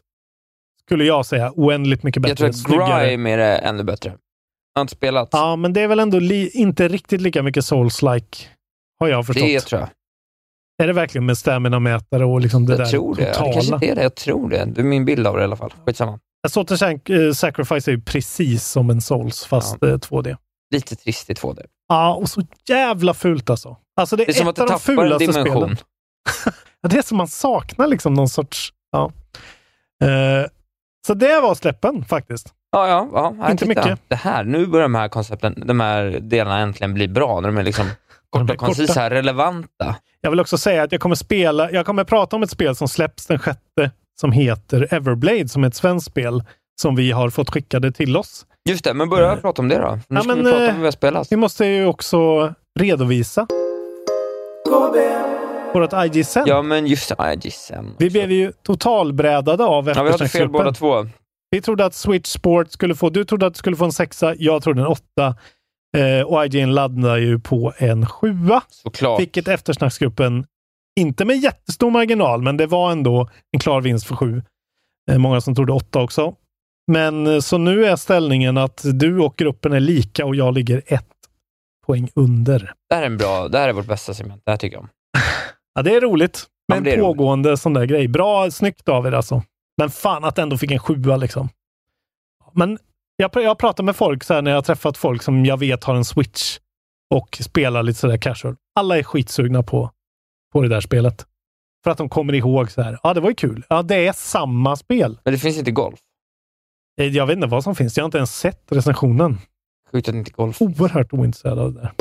skulle jag säga oändligt mycket bättre. Jag tror att. Grime är det ännu bättre. Jag har inte spelat. Ja, men det är väl ändå inte riktigt lika mycket Souls-like, har jag förstått. det tror jag. Är det verkligen med stamina-mätare och liksom det jag där tror det. totala? Det kanske är det. Jag tror det. Det är min bild av det i alla fall. Skitsamma. Sank- eh, Sacrifice är ju precis som en Souls, fast eh, 2D. Lite trist i 2D. Ja, och så jävla fult alltså. Alltså det är, Det är som ett att av de en dimension. spelen. *laughs* Ja, det är som man saknar liksom någon sorts... Ja. Eh, så det var släppen faktiskt. Ja, ja. ja här, Inte titta. mycket. Det här, nu börjar de här koncepten, de här delarna äntligen bli bra. När de är liksom korta koncisa, relevanta. Jag vill också säga att jag kommer spela, jag kommer prata om ett spel som släpps den sjätte som heter Everblade, som är ett svenskt spel som vi har fått skickade till oss. Just det, men börja prata om det då. Nu Ja, ska men, vi prata eh, om vad vi har spelat. Vi måste ju också redovisa vårt IGSN. Ja, men just. IGSM. Vi blev ju totalbrädade av Ja, vi hade fel båda två. Vi trodde att Switch Sport skulle få, du trodde att det skulle få en sexa, jag trodde en åtta. Eh, och IGN laddade ju på en sjua. Såklart. Vilket eftersnacksgruppen, inte med jättestor marginal, men det var ändå en klar vinst för sju. Eh, många som trodde åtta också. Men eh, så nu är ställningen att du och gruppen är lika och jag ligger ett poäng under. Det här är en bra, det här är vårt bästa segment. Det här tycker jag om. Ja, det är roligt. Ja, Men det är roligt. pågående sån där grej. Bra, snyggt av er alltså. Men fan att ändå fick en sjua liksom. Men jag, jag pratar med folk så här när jag har träffat folk som jag vet har en switch och spelar lite sådär casual. Alla är skitsugna på, på det där spelet. För att de kommer ihåg så här. Ja, det var ju kul. Ja, det är samma spel. Men det finns inte golf. Eh, Jag vet inte vad som finns. Jag har inte ens sett recensionen. Sjukt att inte golf. Oerhört ointresserad av det där.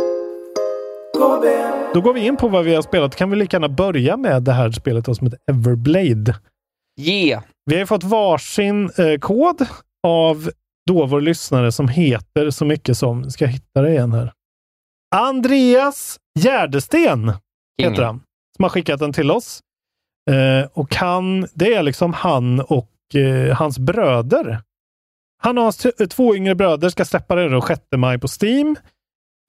Då går vi in på vad vi har spelat. Kan vi lika gärna börja med det här spelet då som heter Everblade. Yeah. Vi har ju fått varsin eh, kod av då vår lyssnare som heter så mycket som, ska jag hitta det igen här. Andreas Gärdesten King. heter han, som har skickat den till oss. Eh, och han, det är liksom han och eh, hans bröder. Han och hans två yngre bröder ska släppa det då 6 maj på Steam.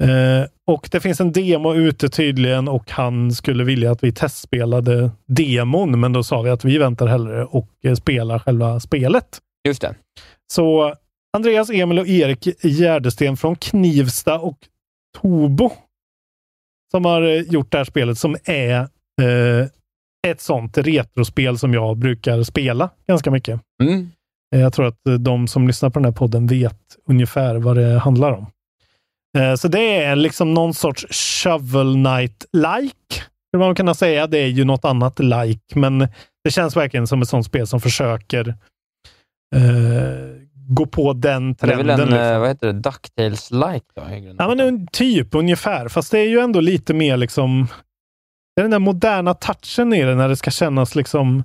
Eh, och det finns en demo ute tydligen och han skulle vilja att vi testspelade demon, men då sa vi att vi väntar hellre och eh, spelar själva spelet. Just det. Så Andreas, Emil och Erik Gärdesten från Knivsta och Tobo som har eh, gjort det här spelet som är eh, ett sånt retrospel som jag brukar spela ganska mycket. Mm. Jag tror att de som lyssnar på den här podden vet ungefär vad det handlar om. Eh, Så det är liksom någon sorts Shovel Knight-like, skulle man kunna säga. Det är ju något annat like, men det känns verkligen som ett sånt spel som försöker eh, gå på den Det är trenden. väl en, liksom. eh, vad heter det, Ducktails-like då? Ja, men en typ ungefär. Fast det är ju ändå lite mer liksom... Det är den där moderna touchen i det när det ska kännas liksom...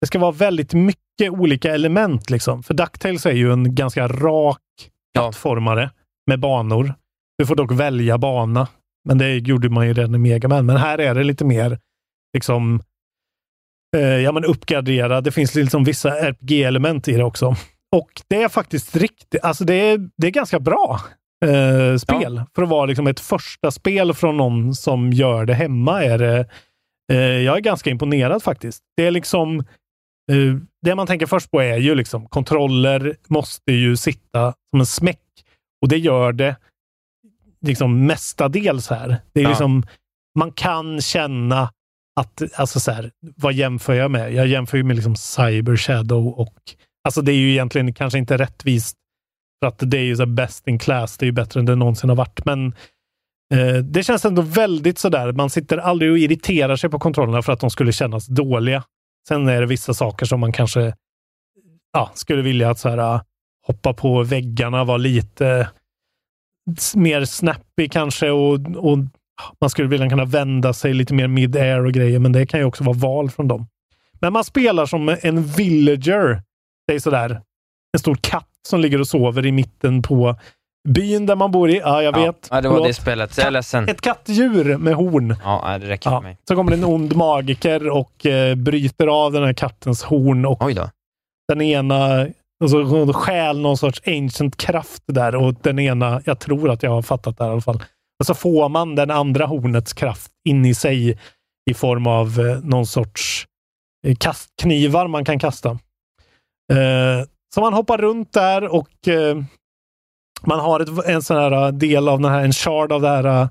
Det ska vara väldigt mycket olika element liksom. För DuckTales är ju en ganska rak plattformare med banor. Du får dock välja bana. Men det gjorde man ju redan i Mega Man. Men här är det lite mer liksom eh, ja, men uppgradera. Det finns liksom vissa RPG-element i det också. Och det är faktiskt riktigt, alltså det är, det är ganska bra eh, spel. För att vara liksom ett första spel från någon som gör det hemma. Är det, eh, jag är ganska imponerad faktiskt. Det är liksom eh, det man tänker först på är ju liksom kontroller måste ju sitta som en smäck. Och det gör det liksom mestadels här. Det är Ja. liksom, man kan känna att, alltså så här, vad jämför jag med? Jag jämför ju med liksom Cyber Shadow och, alltså det är ju egentligen kanske inte rättvist för att det är ju så best in class. Det är ju bättre än det någonsin har varit, men eh, det känns ändå väldigt sådär. Man sitter aldrig och irriterar sig på kontrollerna för att de skulle kännas dåliga. Sen är det vissa saker som man kanske ja, skulle vilja att så här, hoppa på väggarna var lite mer snappy kanske och, och man skulle vilja kunna vända sig lite mer mid-air och grejer, men det kan ju också vara val från dem. Men man spelar som en villager. Det är sådär en stor katt som ligger och sover i mitten på byn där man bor i. Ja, jag Ja. vet. Ja, det var Förlåt. det spelet. Jag är ledsen. Ett kattdjur med horn. Ja, det räcker för mig. Så kommer det en ond magiker och eh, bryter av den här kattens horn. Och Oj då. Den ena alltså, hon stjäl någon sorts ancient kraft där och den ena, jag tror att jag har fattat det här i alla fall. Alltså så får man den andra hornets kraft in i sig i form av eh, någon sorts eh, kastknivar man kan kasta. Eh, så man hoppar runt där och eh, man har ett, en sån här eh, del av den här, en shard av det här eh,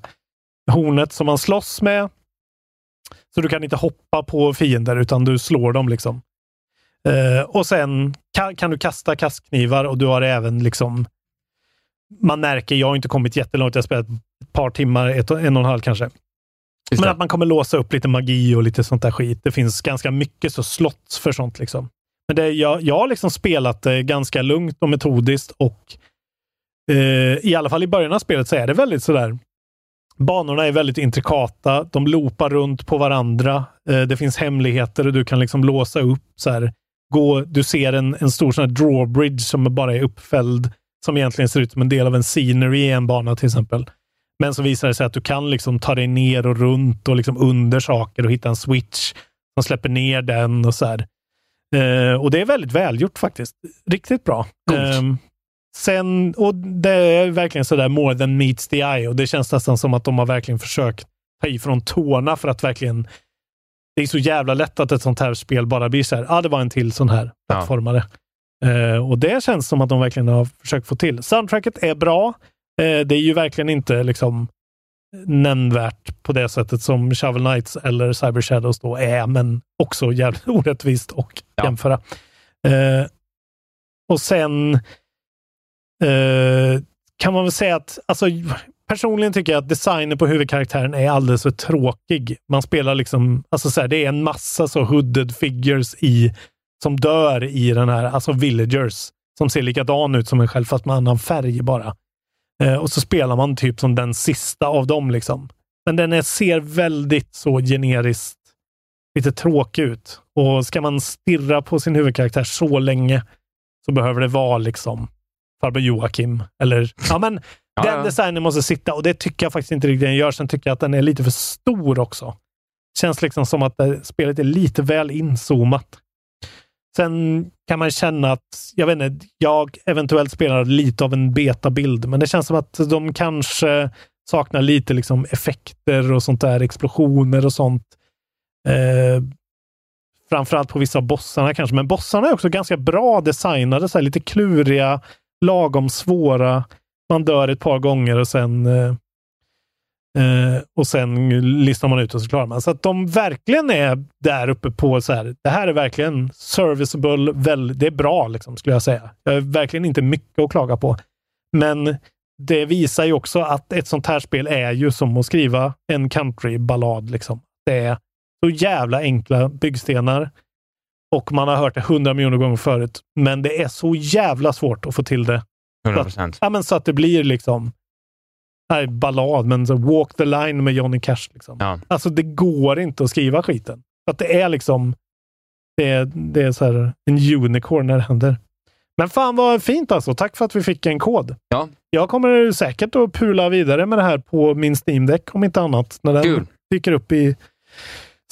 hornet som man slåss med. Så du kan inte hoppa på fiender utan du slår dem liksom. Eh, och sen kan, kan du kasta kastknivar och du har även liksom man märker, jag har inte kommit jättelångt, jag har spelat ett par timmar, ett, en och en halv kanske. Men att man kommer låsa upp lite magi och lite sånt där skit. Det finns ganska mycket så slots för sånt. liksom. Men det, jag, jag har liksom spelat det ganska lugnt och metodiskt och eh, i alla fall i början av spelet så är det väldigt sådär Banorna är väldigt intrikata. De loopar runt på varandra. Eh, det finns hemligheter och du kan liksom låsa upp. så här, gå, Du ser en, en stor sån här drawbridge som bara är uppfälld, som egentligen ser ut som en del av en scenery i en bana till exempel. Men så visar det sig att du kan liksom ta dig ner och runt och liksom under saker och hitta en switch som släpper ner den och så här. Eh, och det är väldigt välgjort faktiskt. Riktigt bra. Eh, sen, och det är verkligen sådär more than meets the eye och det känns nästan som att de har verkligen försökt ta i från tårna för att verkligen det är så jävla lätt att ett sånt här spel bara blir så här, ja ah, det var en till sån här plattformare. Eh, och det känns som att de verkligen har försökt få till. Soundtracket är bra. Eh, det är ju verkligen inte liksom nämnvärt på det sättet som Shovel Knights eller Cyber Shadows då är, men också jävligt *laughs* orättvist och jämföra. Eh, och sen eh, kan man väl säga att, alltså personligen tycker jag att designen på huvudkaraktären är alldeles för tråkig. Man spelar liksom, alltså så här, det är en massa så hooded figures i, som dör i den här, alltså villagers, som ser likadan ut som en själv fast med annan färg bara. Eh, och så spelar man typ som den sista av dem. liksom. Men den är, ser väldigt så generiskt lite tråkig ut. Och ska man stirra på sin huvudkaraktär så länge så behöver det vara liksom farbror Joakim. Eller, ja, men Ja, den ja. designen måste sitta och det tycker jag faktiskt inte riktigt den gör. Sen tycker jag att den är lite för stor också. Känns liksom som att eh, spelet är lite väl inzoomat. Sen kan man känna att, jag vet inte, jag eventuellt spelar lite av en betabild, men det känns som att de kanske saknar lite liksom effekter och sånt där, explosioner och sånt. Eh, framförallt på vissa bossarna kanske, men bossarna är också ganska bra designade, så här, lite kluriga, lagom svåra. Man dör ett par gånger och sen eh, eh, och sen listar man ut och så klarar man. Så att de verkligen är där uppe på så här. Det här är verkligen serviceable. Väl, det är bra liksom, skulle jag säga. Jag har verkligen inte mycket att klaga på. Men det visar ju också att ett sånt här spel är ju som att skriva en countryballad. Liksom. Det är så jävla enkla byggstenar. Och man har hört det hundra miljoner gånger förut. Men det är så jävla svårt att få till det. 100 Så att, ja, men så att det blir liksom nej, ballad, men så walk the line med Johnny Cash. Liksom. Ja. Alltså det går inte att skriva skiten. Att det är liksom det är, det är så här en unicorn när det händer. Men fan vad fint alltså. Tack för att vi fick en kod. Ja. Jag kommer säkert att pula vidare med det här på min Steam Deck om inte annat. När den Kul. dyker upp i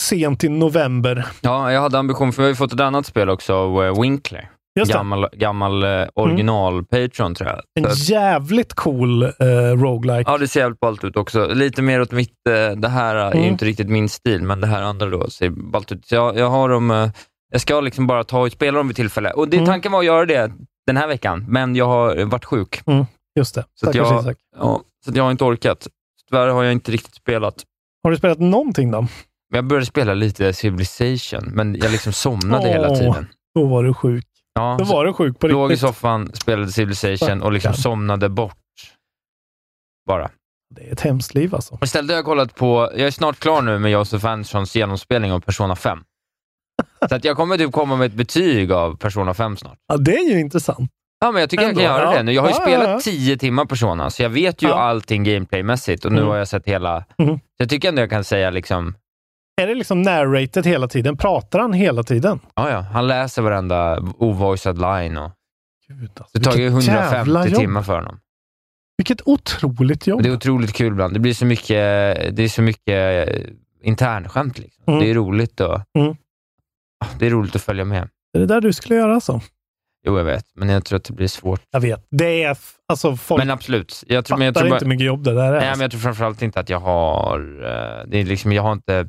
sent i november. Ja, jag hade ambition, för vi har ju fått ett annat spel också, uh, Winkler. Gammal, gammal uh, original Patreon tror jag. En Så- jävligt cool uh, roguelike. Ja, det ser jävligt ballt ut också. Lite mer åt mitt, eh, det här är ju Mm. inte riktigt min stil, men det här andra då ser ballt ut. Så jag, jag har dem, eh, jag ska liksom bara ta och spela dem vid tillfälle. Och det, Mm. tanken var att göra det den här veckan, men jag har varit sjuk. Mm, just det. Så, att Stackars jag, ja, så jag har inte orkat. Tyvärr har jag inte riktigt spelat. Har du spelat någonting då? Jag började spela lite Civilization, men jag liksom somnade hela Åh, tiden. Då var du sjuk. Ja, Då var du sjuk på låg i riktigt. soffan, spelade Civilization och liksom somnade bort. Bara. Det är ett hemskt liv alltså. Istället har jag kollat på, jag är snart klar nu med Josef Anderssons genomspelning av Persona 5. *laughs* Så att jag kommer typ komma med ett betyg av Persona 5 snart. Ja, det är ju intressant. Ja, men jag tycker Ändå, jag kan göra ja. det nu. Jag har ju Ja, spelat ja. 10 timmar Persona, så jag vet ju allting gameplaymässigt och nu Mm. har jag sett hela... Mhm. Så jag tycker ändå jag kan säga liksom, Är det liksom narrated hela tiden? Pratar han hela tiden? ja ja, han läser varenda ovoicad line och Gud, alltså, det tar ju vilket jävla 150 jobb. timmar för honom. Vilket otroligt jobb. Det är otroligt kul ibland. Det blir så mycket, det är så mycket eh, internskämt. Liksom. Mm. Det är roligt och, Mm. Ah, det är roligt att följa med. Det är det där du skulle göra alltså. Jo, jag vet, men jag tror att det blir svårt. Jag vet. Det är... Alltså folk Men absolut. Jag tror, fattar men jag tror inte bara, hur mycket jobb det där är. nej, men alltså. jag tror framförallt inte att jag har, eh, det är liksom, jag har inte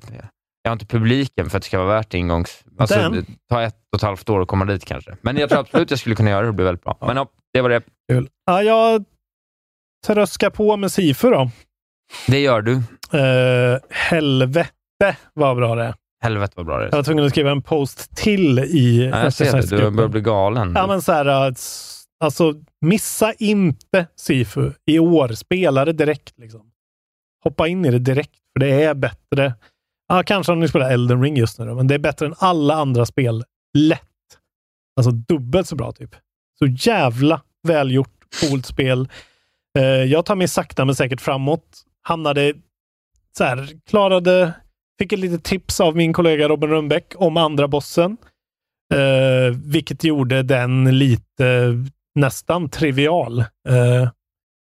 jag har inte publiken för att det ska vara värt ingångs... Alltså, det tar ett och ett halvt år att komma dit kanske. Men jag tror absolut jag skulle kunna göra det och bli väldigt bra. Men ja, det var det. Kul. Ja, jag tröskar på med Sifu då. Det gör du. Uh, helvete vad bra det är. Helvete vad bra det är. Jag var tvungen att skriva en post till i Ja, jag ser det. Du börjar bli galen. Ja, men så här, s- alltså, missa inte Sifu i år. Spela det direkt. Liksom. Hoppa in i det direkt, för det är bättre. Ja, kanske om ni spelar Elden Ring just nu, då, men det är bättre än alla andra spel. Lätt. Alltså dubbelt så bra, typ. Så jävla välgjort, coolt spel. Eh, jag tar mig sakta men säkert framåt. Hamnade så här, klarade, fick ett litet tips av min kollega Robin Rönnbäck om andra bossen. Eh, vilket gjorde den lite nästan trivial. Eh,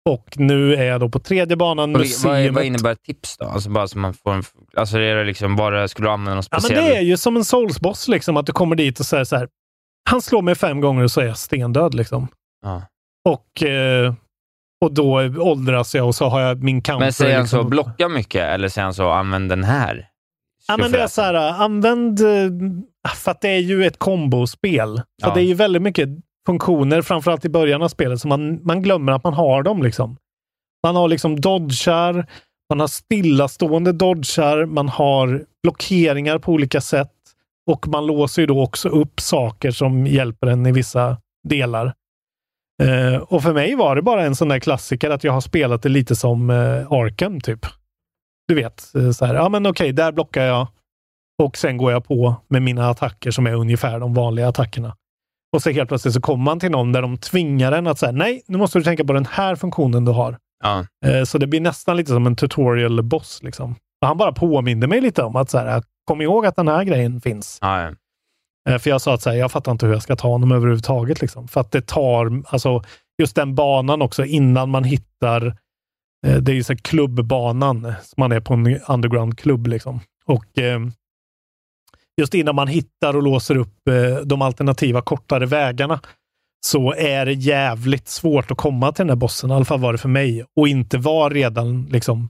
och nu är jag då på tredje banan. Och vilka- vad, är- vad Museet. innebär tips då? Alltså bara så man får en, alltså är det liksom bara, skulle du använda någon Ja, men speciell? det är ju som en souls-boss, liksom, att du kommer dit och säger så här. Han slår mig fem gånger och så är jag stendöd. Liksom. Ja. Och, eh, och då åldras jag och så har jag min counter. Men säger han så, liksom. blocka mycket eller säger han så, använd den här? Ja, men det är så här, använd... äh, För att det är ju ett kombospel. Så Ja. det är ju väldigt mycket funktioner, framförallt i början av spelet, så man, man glömmer att man har dem. liksom. Man har liksom dodgar, man har stillastående dodgar, man har blockeringar på olika sätt och man låser ju då också upp saker som hjälper en i vissa delar. Eh, och för mig var det bara en sån där klassiker att jag har spelat det lite som eh, Arkham, typ. Du vet, eh, så här, ja men okej, där blockar jag och sen går jag på med mina attacker som är ungefär de vanliga attackerna. Och så helt plötsligt så kommer man till någon där de tvingar en att säga nej, nu måste du tänka på den här funktionen du har. Ja. Eh, Så det blir nästan lite som en tutorial boss. Liksom. Han bara påminde mig lite om att så här, kom ihåg att den här grejen finns. Ja. Eh, För jag sa att så här, jag fattar inte hur jag ska ta honom överhuvudtaget. Liksom. För att det tar, alltså just den banan också innan man hittar, eh, det är ju så klubbbanan, som man är på en underground-klubb. Liksom. Och eh, just innan man hittar och låser upp eh, de alternativa kortare vägarna så är det jävligt svårt att komma till den här bossen. I alla fall var det för mig. Och inte vara redan liksom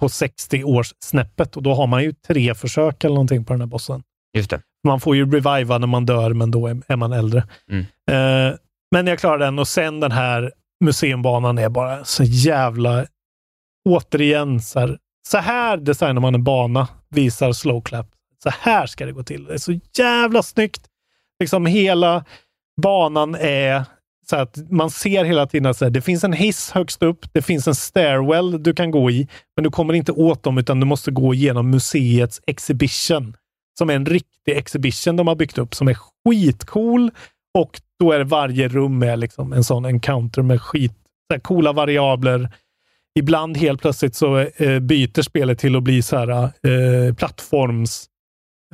på 60 års snäppet. Och då har man ju tre försök eller någonting på den här bossen. Just det. Man får ju reviva när man dör, men då är, är man äldre. Mm. Eh, men jag klarar den och sen den här museumbanan är bara så jävla... Återigen, så här, så här designar man en bana, visar slow clap. Så här ska det gå till. Det är så jävla snyggt. Liksom hela banan är så att man ser hela tiden att det finns en hiss högst upp. Det finns en stairwell du kan gå i, men du kommer inte åt dem utan du måste gå igenom museets exhibition som är en riktig exhibition de har byggt upp som är skitcool och då är varje rum med liksom en sån encounter med skit, så här coola variabler. Ibland helt plötsligt så eh, byter spelet till att bli så här eh, plattforms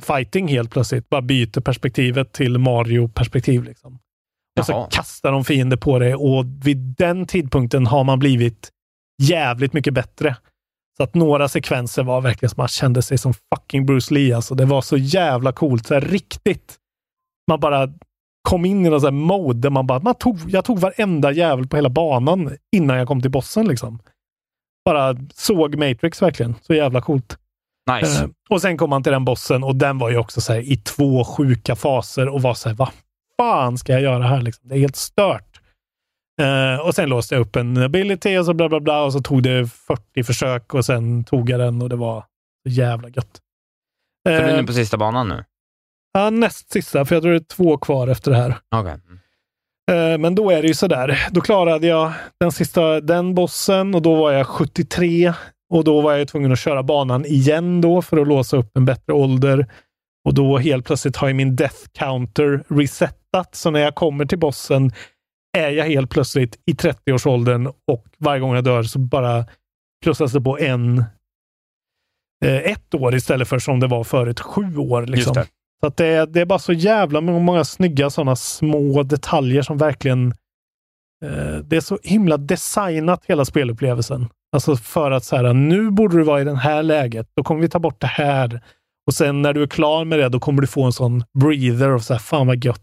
fighting helt plötsligt. Bara byter perspektivet till Mario-perspektiv. Liksom. Och så kastar de fiender på det och vid den tidpunkten har man blivit jävligt mycket bättre. Så att några sekvenser var verkligen som man kände sig som fucking Bruce Lee. Alltså. Det var så jävla coolt. Så här, riktigt. Man bara kom in i någon sån här mode där man bara, man tog, jag tog varenda jävel på hela banan innan jag kom till bossen. Liksom. Bara såg Matrix verkligen. Så jävla coolt. Nice. Eh, och sen kom man till den bossen och den var ju också så här, i två sjuka faser och var så här, vad fan ska jag göra här? Liksom? Det är helt stört. Eh, och sen låste jag upp en ability och så bla bla bla och så tog det 40 försök och sen tog jag den och det var så jävla gött. Så du är nu på sista banan nu? ja, näst sista, för jag tror det är två kvar efter det här. Okej. Eh, Men då är det ju sådär. Då klarade jag den sista, den bossen och då var jag 73 och då var jag tvungen att köra banan igen då för att låsa upp en bättre ålder. Och då helt plötsligt har jag min death counter resetat. Så när jag kommer till bossen är jag helt plötsligt i 30-årsåldern och varje gång jag dör så bara plussas det på en eh, ett år istället för som det var förut, sju år. Liksom. Just det. Så att det, det är bara så jävla många snygga sådana små detaljer som verkligen... Eh, det är så himla designat hela spelupplevelsen. Alltså för att så här, nu borde du vara i det här läget. Då kommer vi ta bort det här. Och sen när du är klar med det, då kommer du få en sån breather och så här, fan vad gött.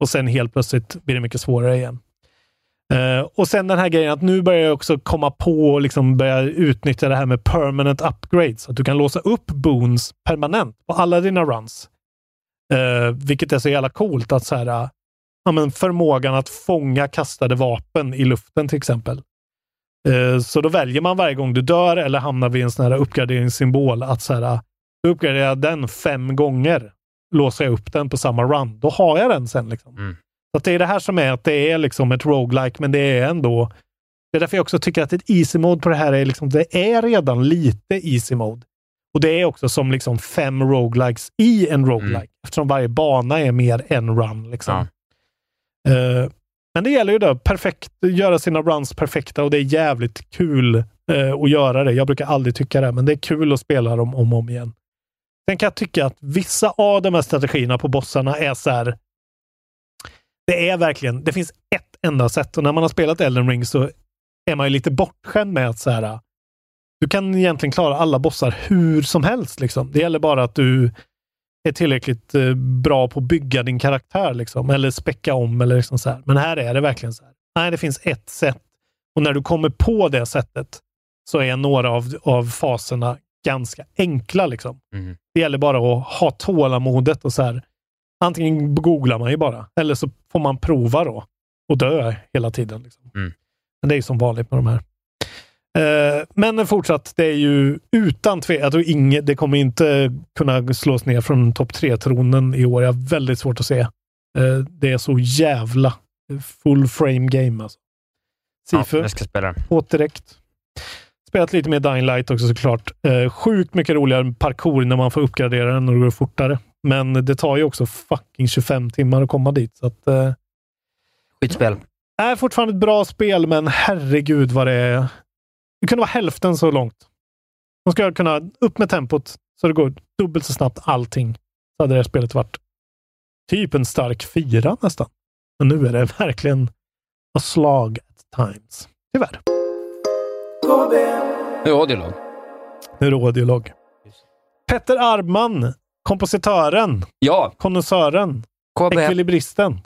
Och sen helt plötsligt blir det mycket svårare igen. Uh, och sen den här grejen att nu börjar jag också komma på och liksom börja utnyttja det här med permanent upgrades. Att du kan låsa upp boons permanent på alla dina runs. Uh, vilket är så jävla coolt att så här, ja, men förmågan att fånga kastade vapen i luften till exempel. Eh, så då väljer man varje gång du dör eller hamnar vid en sån här uppgraderingssymbol att så här, då uppgraderar jag den fem gånger. Låser jag upp den på samma run. Då har jag den sen. Liksom. Mm. Så det är det här som är att det är liksom ett roguelike, men det är ändå... Det är därför jag också tycker att ett easy mode på det här är liksom, det är redan lite easy mode. Och det är också som liksom fem roguelikes i en roguelike, eftersom varje bana är mer en run. Liksom. Eh, men det gäller ju då perfekt, göra sina runs perfekta och det är jävligt kul eh, att göra det. Jag brukar aldrig tycka det, men det är kul att spela dem om och om igen. Sen kan jag tycka att vissa av de här strategierna på bossarna är så här. Det är verkligen, det finns ett enda sätt och när man har spelat Elden Ring så är man ju lite bortskämd med att så här. Du kan egentligen klara alla bossar hur som helst. Liksom. Det gäller bara att du är tillräckligt eh, bra på att bygga din karaktär liksom, eller späcka om. Eller liksom så här. Men här är det verkligen så här. Nej, det finns ett sätt. Och när du kommer på det sättet så är några av, av faserna ganska enkla. Liksom. Mm. Det gäller bara att ha tålamodet och så här. Antingen googlar man ju bara, eller så får man prova då och dö hela tiden. Liksom. Mm. Men det är ju som vanligt med de här. Eh, men fortsatt, det är ju utan tvekan, det kommer inte kunna slås ner från topp tre-tronen i år. Jag har väldigt svårt att se. Eh, det är så jävla full frame game alltså. Sifu, Ja, jag ska spela. åt direkt. Spelat lite mer Dying Light också såklart. Eh, sjukt mycket roligare parkour när man får uppgradera den och det går fortare. Men det tar ju också fucking 25 timmar att komma dit. Så att, Skitspel. är fortfarande ett bra spel, men herregud vad det är. Det kunde vara hälften så långt. De ska kunna upp med tempot så det går dubbelt så snabbt allting. Så hade det här spelet varit typ en stark fyra nästan. Men nu är det verkligen a slog at times. Tyvärr. Nu är audiolog. Nu är det audiolog. Petter Arman, kompositören, Ja, konnässören, ekvilibristen.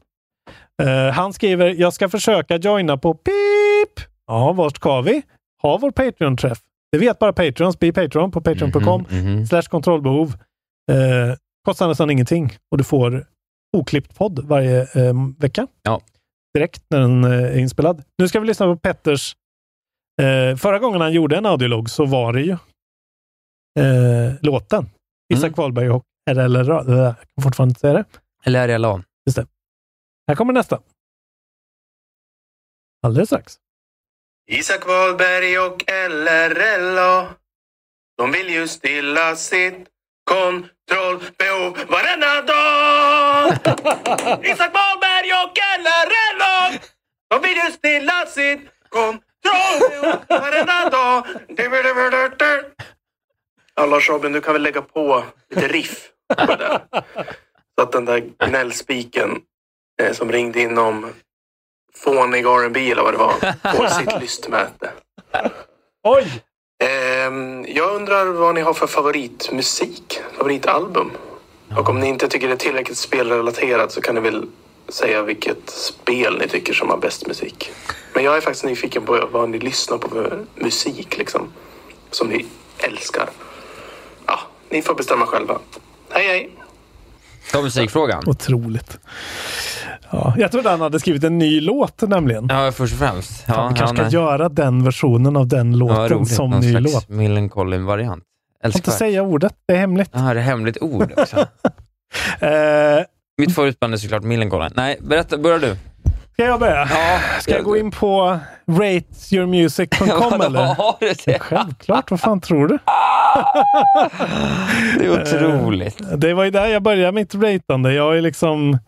Eh, han skriver, jag ska försöka joina på PIP. Ja, vart ska vi? Ha vår Patreon-träff. Det vet bara Patreons. Bli Patreon på patreon.com Mhm. slash kontrollbehov. Eh, kostar nästan ingenting och du får oklippt podd varje eh, vecka. Ja. Direkt när den eh, är inspelad. Nu ska vi lyssna på Petters... Eh, förra gången han gjorde en audiolog så var det ju eh, låten. Isak Mm. Wahlberg och RLR. Jag kan fortfarande inte säga det. Eller RLA. Just det. Här kommer nästa. Alldeles strax. Isak Wahlberg och LRLA De vill ju stilla sitt kontrollbehov varenda dag *laughs* Isak Wahlberg och LRLA De vill ju stilla sitt kontrollbehov varenda dag Ja, Lars Robin, du kan väl lägga på lite riff på det där. Så att den där gnällspiken eh, som ringde in om fånig R&B eller vad det var får *laughs* sitt lystmäte. Oj! Ehm, jag undrar vad ni har för favoritmusik, favoritalbum. Och om ni inte tycker det är tillräckligt spelrelaterat så kan ni väl säga vilket spel ni tycker som har bäst musik. Men jag är faktiskt nyfiken på vad ni lyssnar på för musik liksom. Som ni älskar. Ja, ni får bestämma själva. Hej hej! Ta musikfrågan. Otroligt. Ja, jag trodde han hade skrivit en ny låt nämligen. Ja, först och främst. Ja, vi kanske ska nej. göra den versionen av den Ja, låten roligt. som Någon ny slags låt. Millencolin-variant. Jag får inte säga ordet, det är hemligt. Ja, det är hemligt ord också. *laughs* Eh, Mitt favoritband är såklart Millencolin. Nej, berätta, börjar du. ska jag börja? Ja, Ska jag gå in på rateyourmusic.com *laughs* eller? Har du det? Självklart, vad fan tror du? *laughs* Det är otroligt. Eh, Det var ju där jag började mitt ratande. Jag ju liksom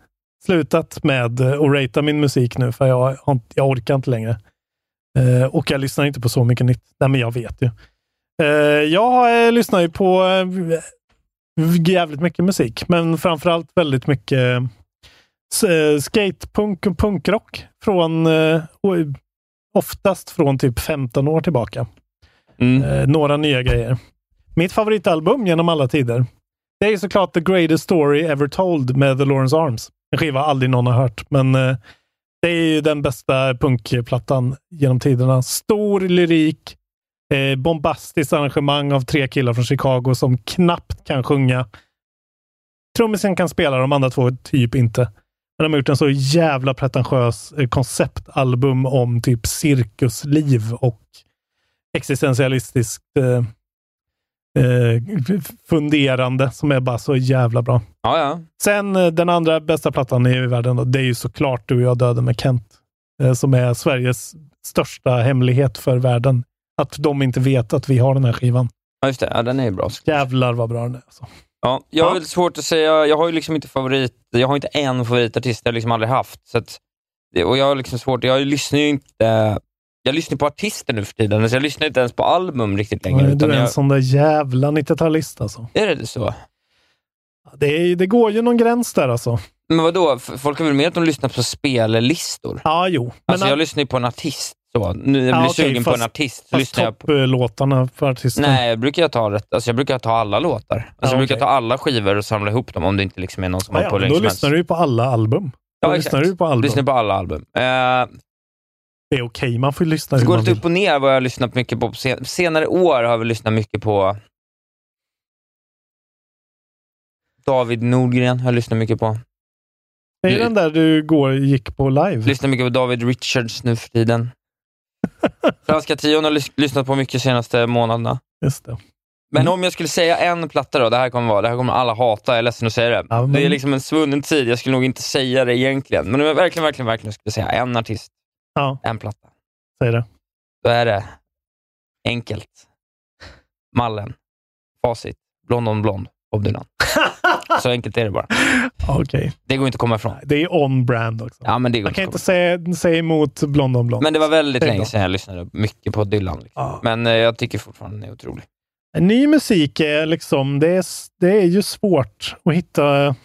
slutat med att ratea min musik nu, för jag, jag orkar inte längre. Eh, och jag lyssnar inte på så mycket nytt. Nej, men jag vet ju. Eh, jag eh, lyssnar ju på eh, jävligt mycket musik, men framförallt väldigt mycket eh, skatepunk och punkrock från eh, oftast från typ 15 år tillbaka. Mm. Eh, några nya grejer. Mitt favoritalbum genom alla tider. Det är såklart The Greatest Story Ever Told med The Lawrence Arms. En skiva aldrig någon har hört, men eh, det är ju den bästa punkplattan genom tiderna. Stor lyrik, eh, bombastiskt arrangemang av tre killar från Chicago som knappt kan sjunga. Trummisen kan spela, de andra två typ inte. Men de har gjort en så jävla pretentiös eh, konceptalbum om typ cirkusliv och existentialistiskt eh, eh, funderande som är bara så jävla bra. Ja, ja. Sen eh, den andra bästa plattan i världen, då, det är ju såklart Du och jag döden med Kent. Eh, som är Sveriges största hemlighet för världen. Att de inte vet att vi har den här skivan. ja just det. Ja, den är ju bra. Jävlar vad bra den är. Alltså. Ja, jag har väldigt svårt att säga. Jag har ju liksom inte favorit. Jag har inte en favoritartist. Det har jag liksom aldrig haft. Så att, och jag har liksom svårt. Jag lyssnar ju inte. Jag lyssnar på artister nu för tiden, så jag lyssnar inte ens på album riktigt längre. Du Utan är en jag, sån där jävla 90-talist alltså. är det så? Det, är, det går ju någon gräns där alltså. Men vadå? Folk har väl mer att de lyssnar på spellistor? Ja, jo. Alltså Men- jag lyssnar ju på en artist. Så. Nu jag Ja, blir okej, sugen på fast- en artist. Så Fast lyssnar jag på... topplåtarna för artister. Nej, jag brukar ta rätt. Alltså jag brukar ta alla låtar. Alltså Ja, jag brukar okej. ta alla skivor och samla ihop dem om det inte liksom är någon som Ja, har ja, på då lyssnar du ju på alla album. Då Ja, lyssnar exakt. du på album. Lyssnar på alla album. Eh, Det är okej, man får lyssna det går lite upp och ner vad jag har lyssnat mycket på. på sen- senare år har vi lyssnat mycket på David Nordgren har jag lyssnat mycket på. Det är den där du går, gick på live. Lyssnar mycket på David Richards nu för tiden. *laughs* Franska trion har lys- lyssnat på mycket senaste månaderna. Just det. Men Mm. om jag skulle säga en platta då, det här kommer vara, det här kommer alla hata, jag är ledsen att säga det. Ja, men- Det är liksom en svunnen tid, jag skulle nog inte säga det egentligen. Men om jag verkligen, verkligen, verkligen skulle säga en artist, Ja, en platta, säg det. då är det enkelt. Mallen, Facit, Blond on Blond, Bob Dylan. *laughs* Så enkelt är det bara. Okej. Det går inte att komma ifrån. Det är on-brand också. Ja, men det går Man kan inte säga, säga emot Blond on Blond. Men det var väldigt är länge sedan jag lyssnade mycket på Dylan. Liksom. Ja. Men eh, jag tycker fortfarande den är otrolig. Ny musik är liksom, det är, det är ju svårt att hitta.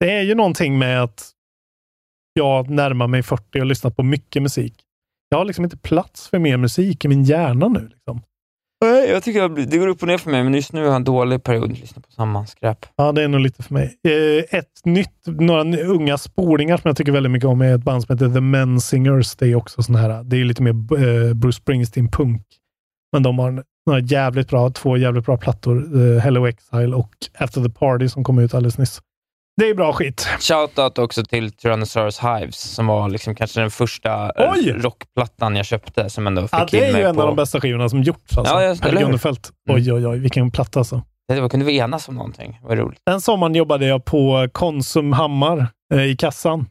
Det är ju någonting med att jag närmar mig 40 och lyssnat på mycket musik. Jag har liksom inte plats för mer musik i min hjärna nu. Liksom. Jag tycker det går upp och ner för mig, men just nu har jag en dålig period att lyssna på samma skräp. Ja, det är nog lite för mig. Eh, ett nytt, några unga spolingar som jag tycker väldigt mycket om är ett band som heter The Men Singers. Det är också sån här, det är lite mer eh, Bruce Springsteen-punk. Men de har några jävligt bra, två jävligt bra plattor. eh, Hello Exile och After the Party som kom ut alldeles nyss. Det är bra skit. Shoutout också till Tyrannosaurus Hives, som var liksom kanske den första eh, Oj! rockplattan jag köpte, som ändå fick Ja, det är ju en på... av de bästa skivorna som gjorts. Alltså. Ja, just eller. Mm. Oj, oj, oj, vilken platta alltså. Det var, kunde vi enas om någonting? Vad roligt. Den sommaren jobbade jag på Konsum Hammar eh, i kassan.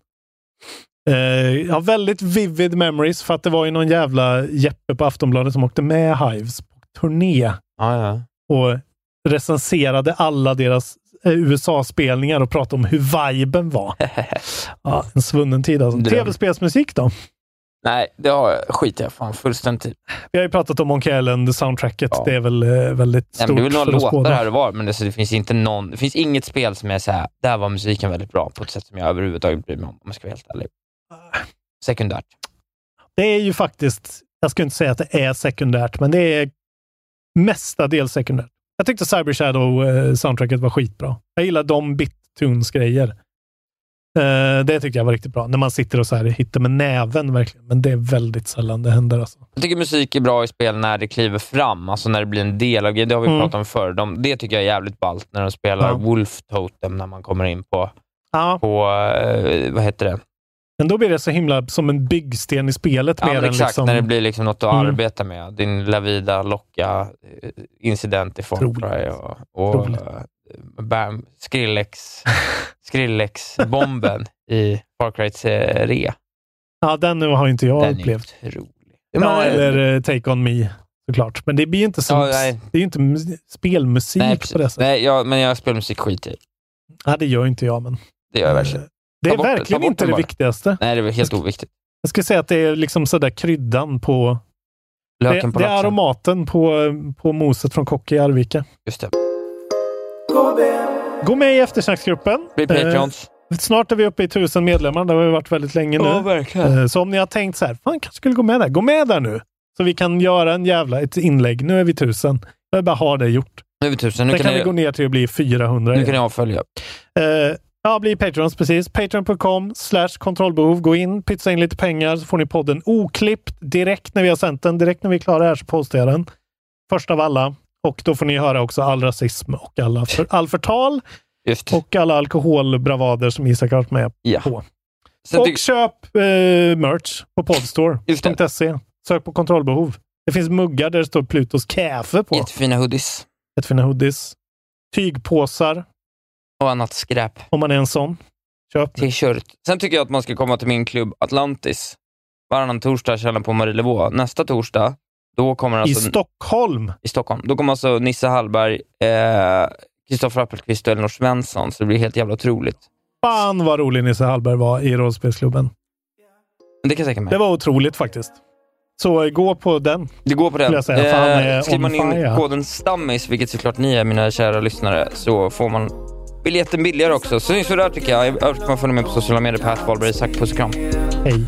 Eh, jag har väldigt vivid memories för att det var ju någon jävla Jeppe på Aftonbladet som åkte med Hives på turné Ja, ja. och recenserade alla deras USA-spelningar och pratade om hur viben var. *laughs* ja, en svunnen tid alltså. Tv-spelsmusik då? Nej, det har jag, skiter jag fan fullständigt. Vi har ju pratat om Monkey Island-soundtracket. Det är väl eh, väldigt Nej, stort men det är väl några låtar här och var, men det, det finns inte någon, det finns inget spel som är så här, där var musiken väldigt bra på ett sätt som jag överhuvudtaget bryr mig om, om jag ska vara helt ärlig. Sekundärt. Det är ju faktiskt, jag skulle inte säga att det är sekundärt, men det är mestadels sekundärt. Jag tyckte Cyber Shadow-soundtracket var skitbra. Jag gillar de bit-tunes-grejer. Eh, det tyckte jag var riktigt bra. När man sitter och så här hittar med näven verkligen. Men det är väldigt sällan det händer. Alltså. Jag tycker musik är bra i spel när det kliver fram, alltså när det blir en del av grejen. Det har vi Mm. pratat om förr. De, det tycker jag är jävligt ballt, när de spelar Ja. Wolf Totem, när man kommer in på, Ja. på eh, vad heter det? Men då blir det så himla som en byggsten i spelet. Ja, mer men än exakt, liksom, när det blir liksom något att Mm. arbeta med. Din Lavida Locka eh, incident i Cry och, och eh, bam, Skrillex, Skrillex-bomben *laughs* i Far Cry 3. Ja, den nu har inte jag Den är upplevt. otrolig. Ja, men- eller eh, Take On Me såklart. Men det blir inte, som, Ja, det är ju inte mus- spelmusik Nej, på det sättet. Nej, ja, men jag spelar musik skit i. Ja, det gör inte jag, men Det gör jag verkligen. Det är bort det, verkligen inte det det bara. viktigaste. Nej, det är helt oviktigt. Jag skulle säga att det är liksom sådär kryddan på... Det, Löken på det är aromaten på, på moset från Kocke i Arvika. Just det. Gå med i eftersnacksgruppen. Bli Patreons. Eh, snart är vi uppe i tusen medlemmar. Det har vi varit väldigt länge nu. Ja, verkligen. Eh, så om ni har tänkt så här, fan kanske skulle gå med där. Gå med där nu. Så vi kan göra en jävla, ett inlägg. Nu är vi tusen. Jag vill bara ha det gjort. Nu är vi tusen. Nu Sen kan, kan vi gå ner till att bli 400 nu igen. kan ni avfölja. Eh, ja, bli Patreons precis. Patreon.com slash kontrollbehov. Gå in, pytsa in lite pengar så får ni podden oklippt direkt när vi har sänt den. Direkt när vi är klara här så postar jag den. Först av alla. Och då får ni höra också all rasism och alla för, all förtal Just. och alla alkoholbravader som Isak har varit med Ja. på. Sen och köp eh, merch på podstore.se. *laughs* Sök på kontrollbehov. Det finns muggar där det står Plutos kaffe på. Jättefina hoodies. Jättefina hoodies. Tygpåsar, Och annat skräp. om man är en sån. Köp. T-shirt. Sen tycker jag att man ska komma till min klubb Atlantis. Varannan torsdag källan på Marielevå. Nästa torsdag, då kommer I alltså... Stockholm. I Stockholm. Då kommer alltså Nisse Hallberg, eh, Kristoffer Appelqvist och Elinor Svensson, så det blir helt jävla otroligt. Fan vad rolig Nisse Hallberg var i rollspelsklubben. Det kan jag tänka mig. Det var otroligt faktiskt. Så eh, gå på den. Det går på den. Jag säga, han är Eh, skriver man in fire. koden STAMMIS, vilket såklart ni är mina kära lyssnare, så får man biljetten billigare också. Så så där tycker jag. Övrigt kan man följa med på sociala medier på Wahlberg. Isak, puss och kram. Hej.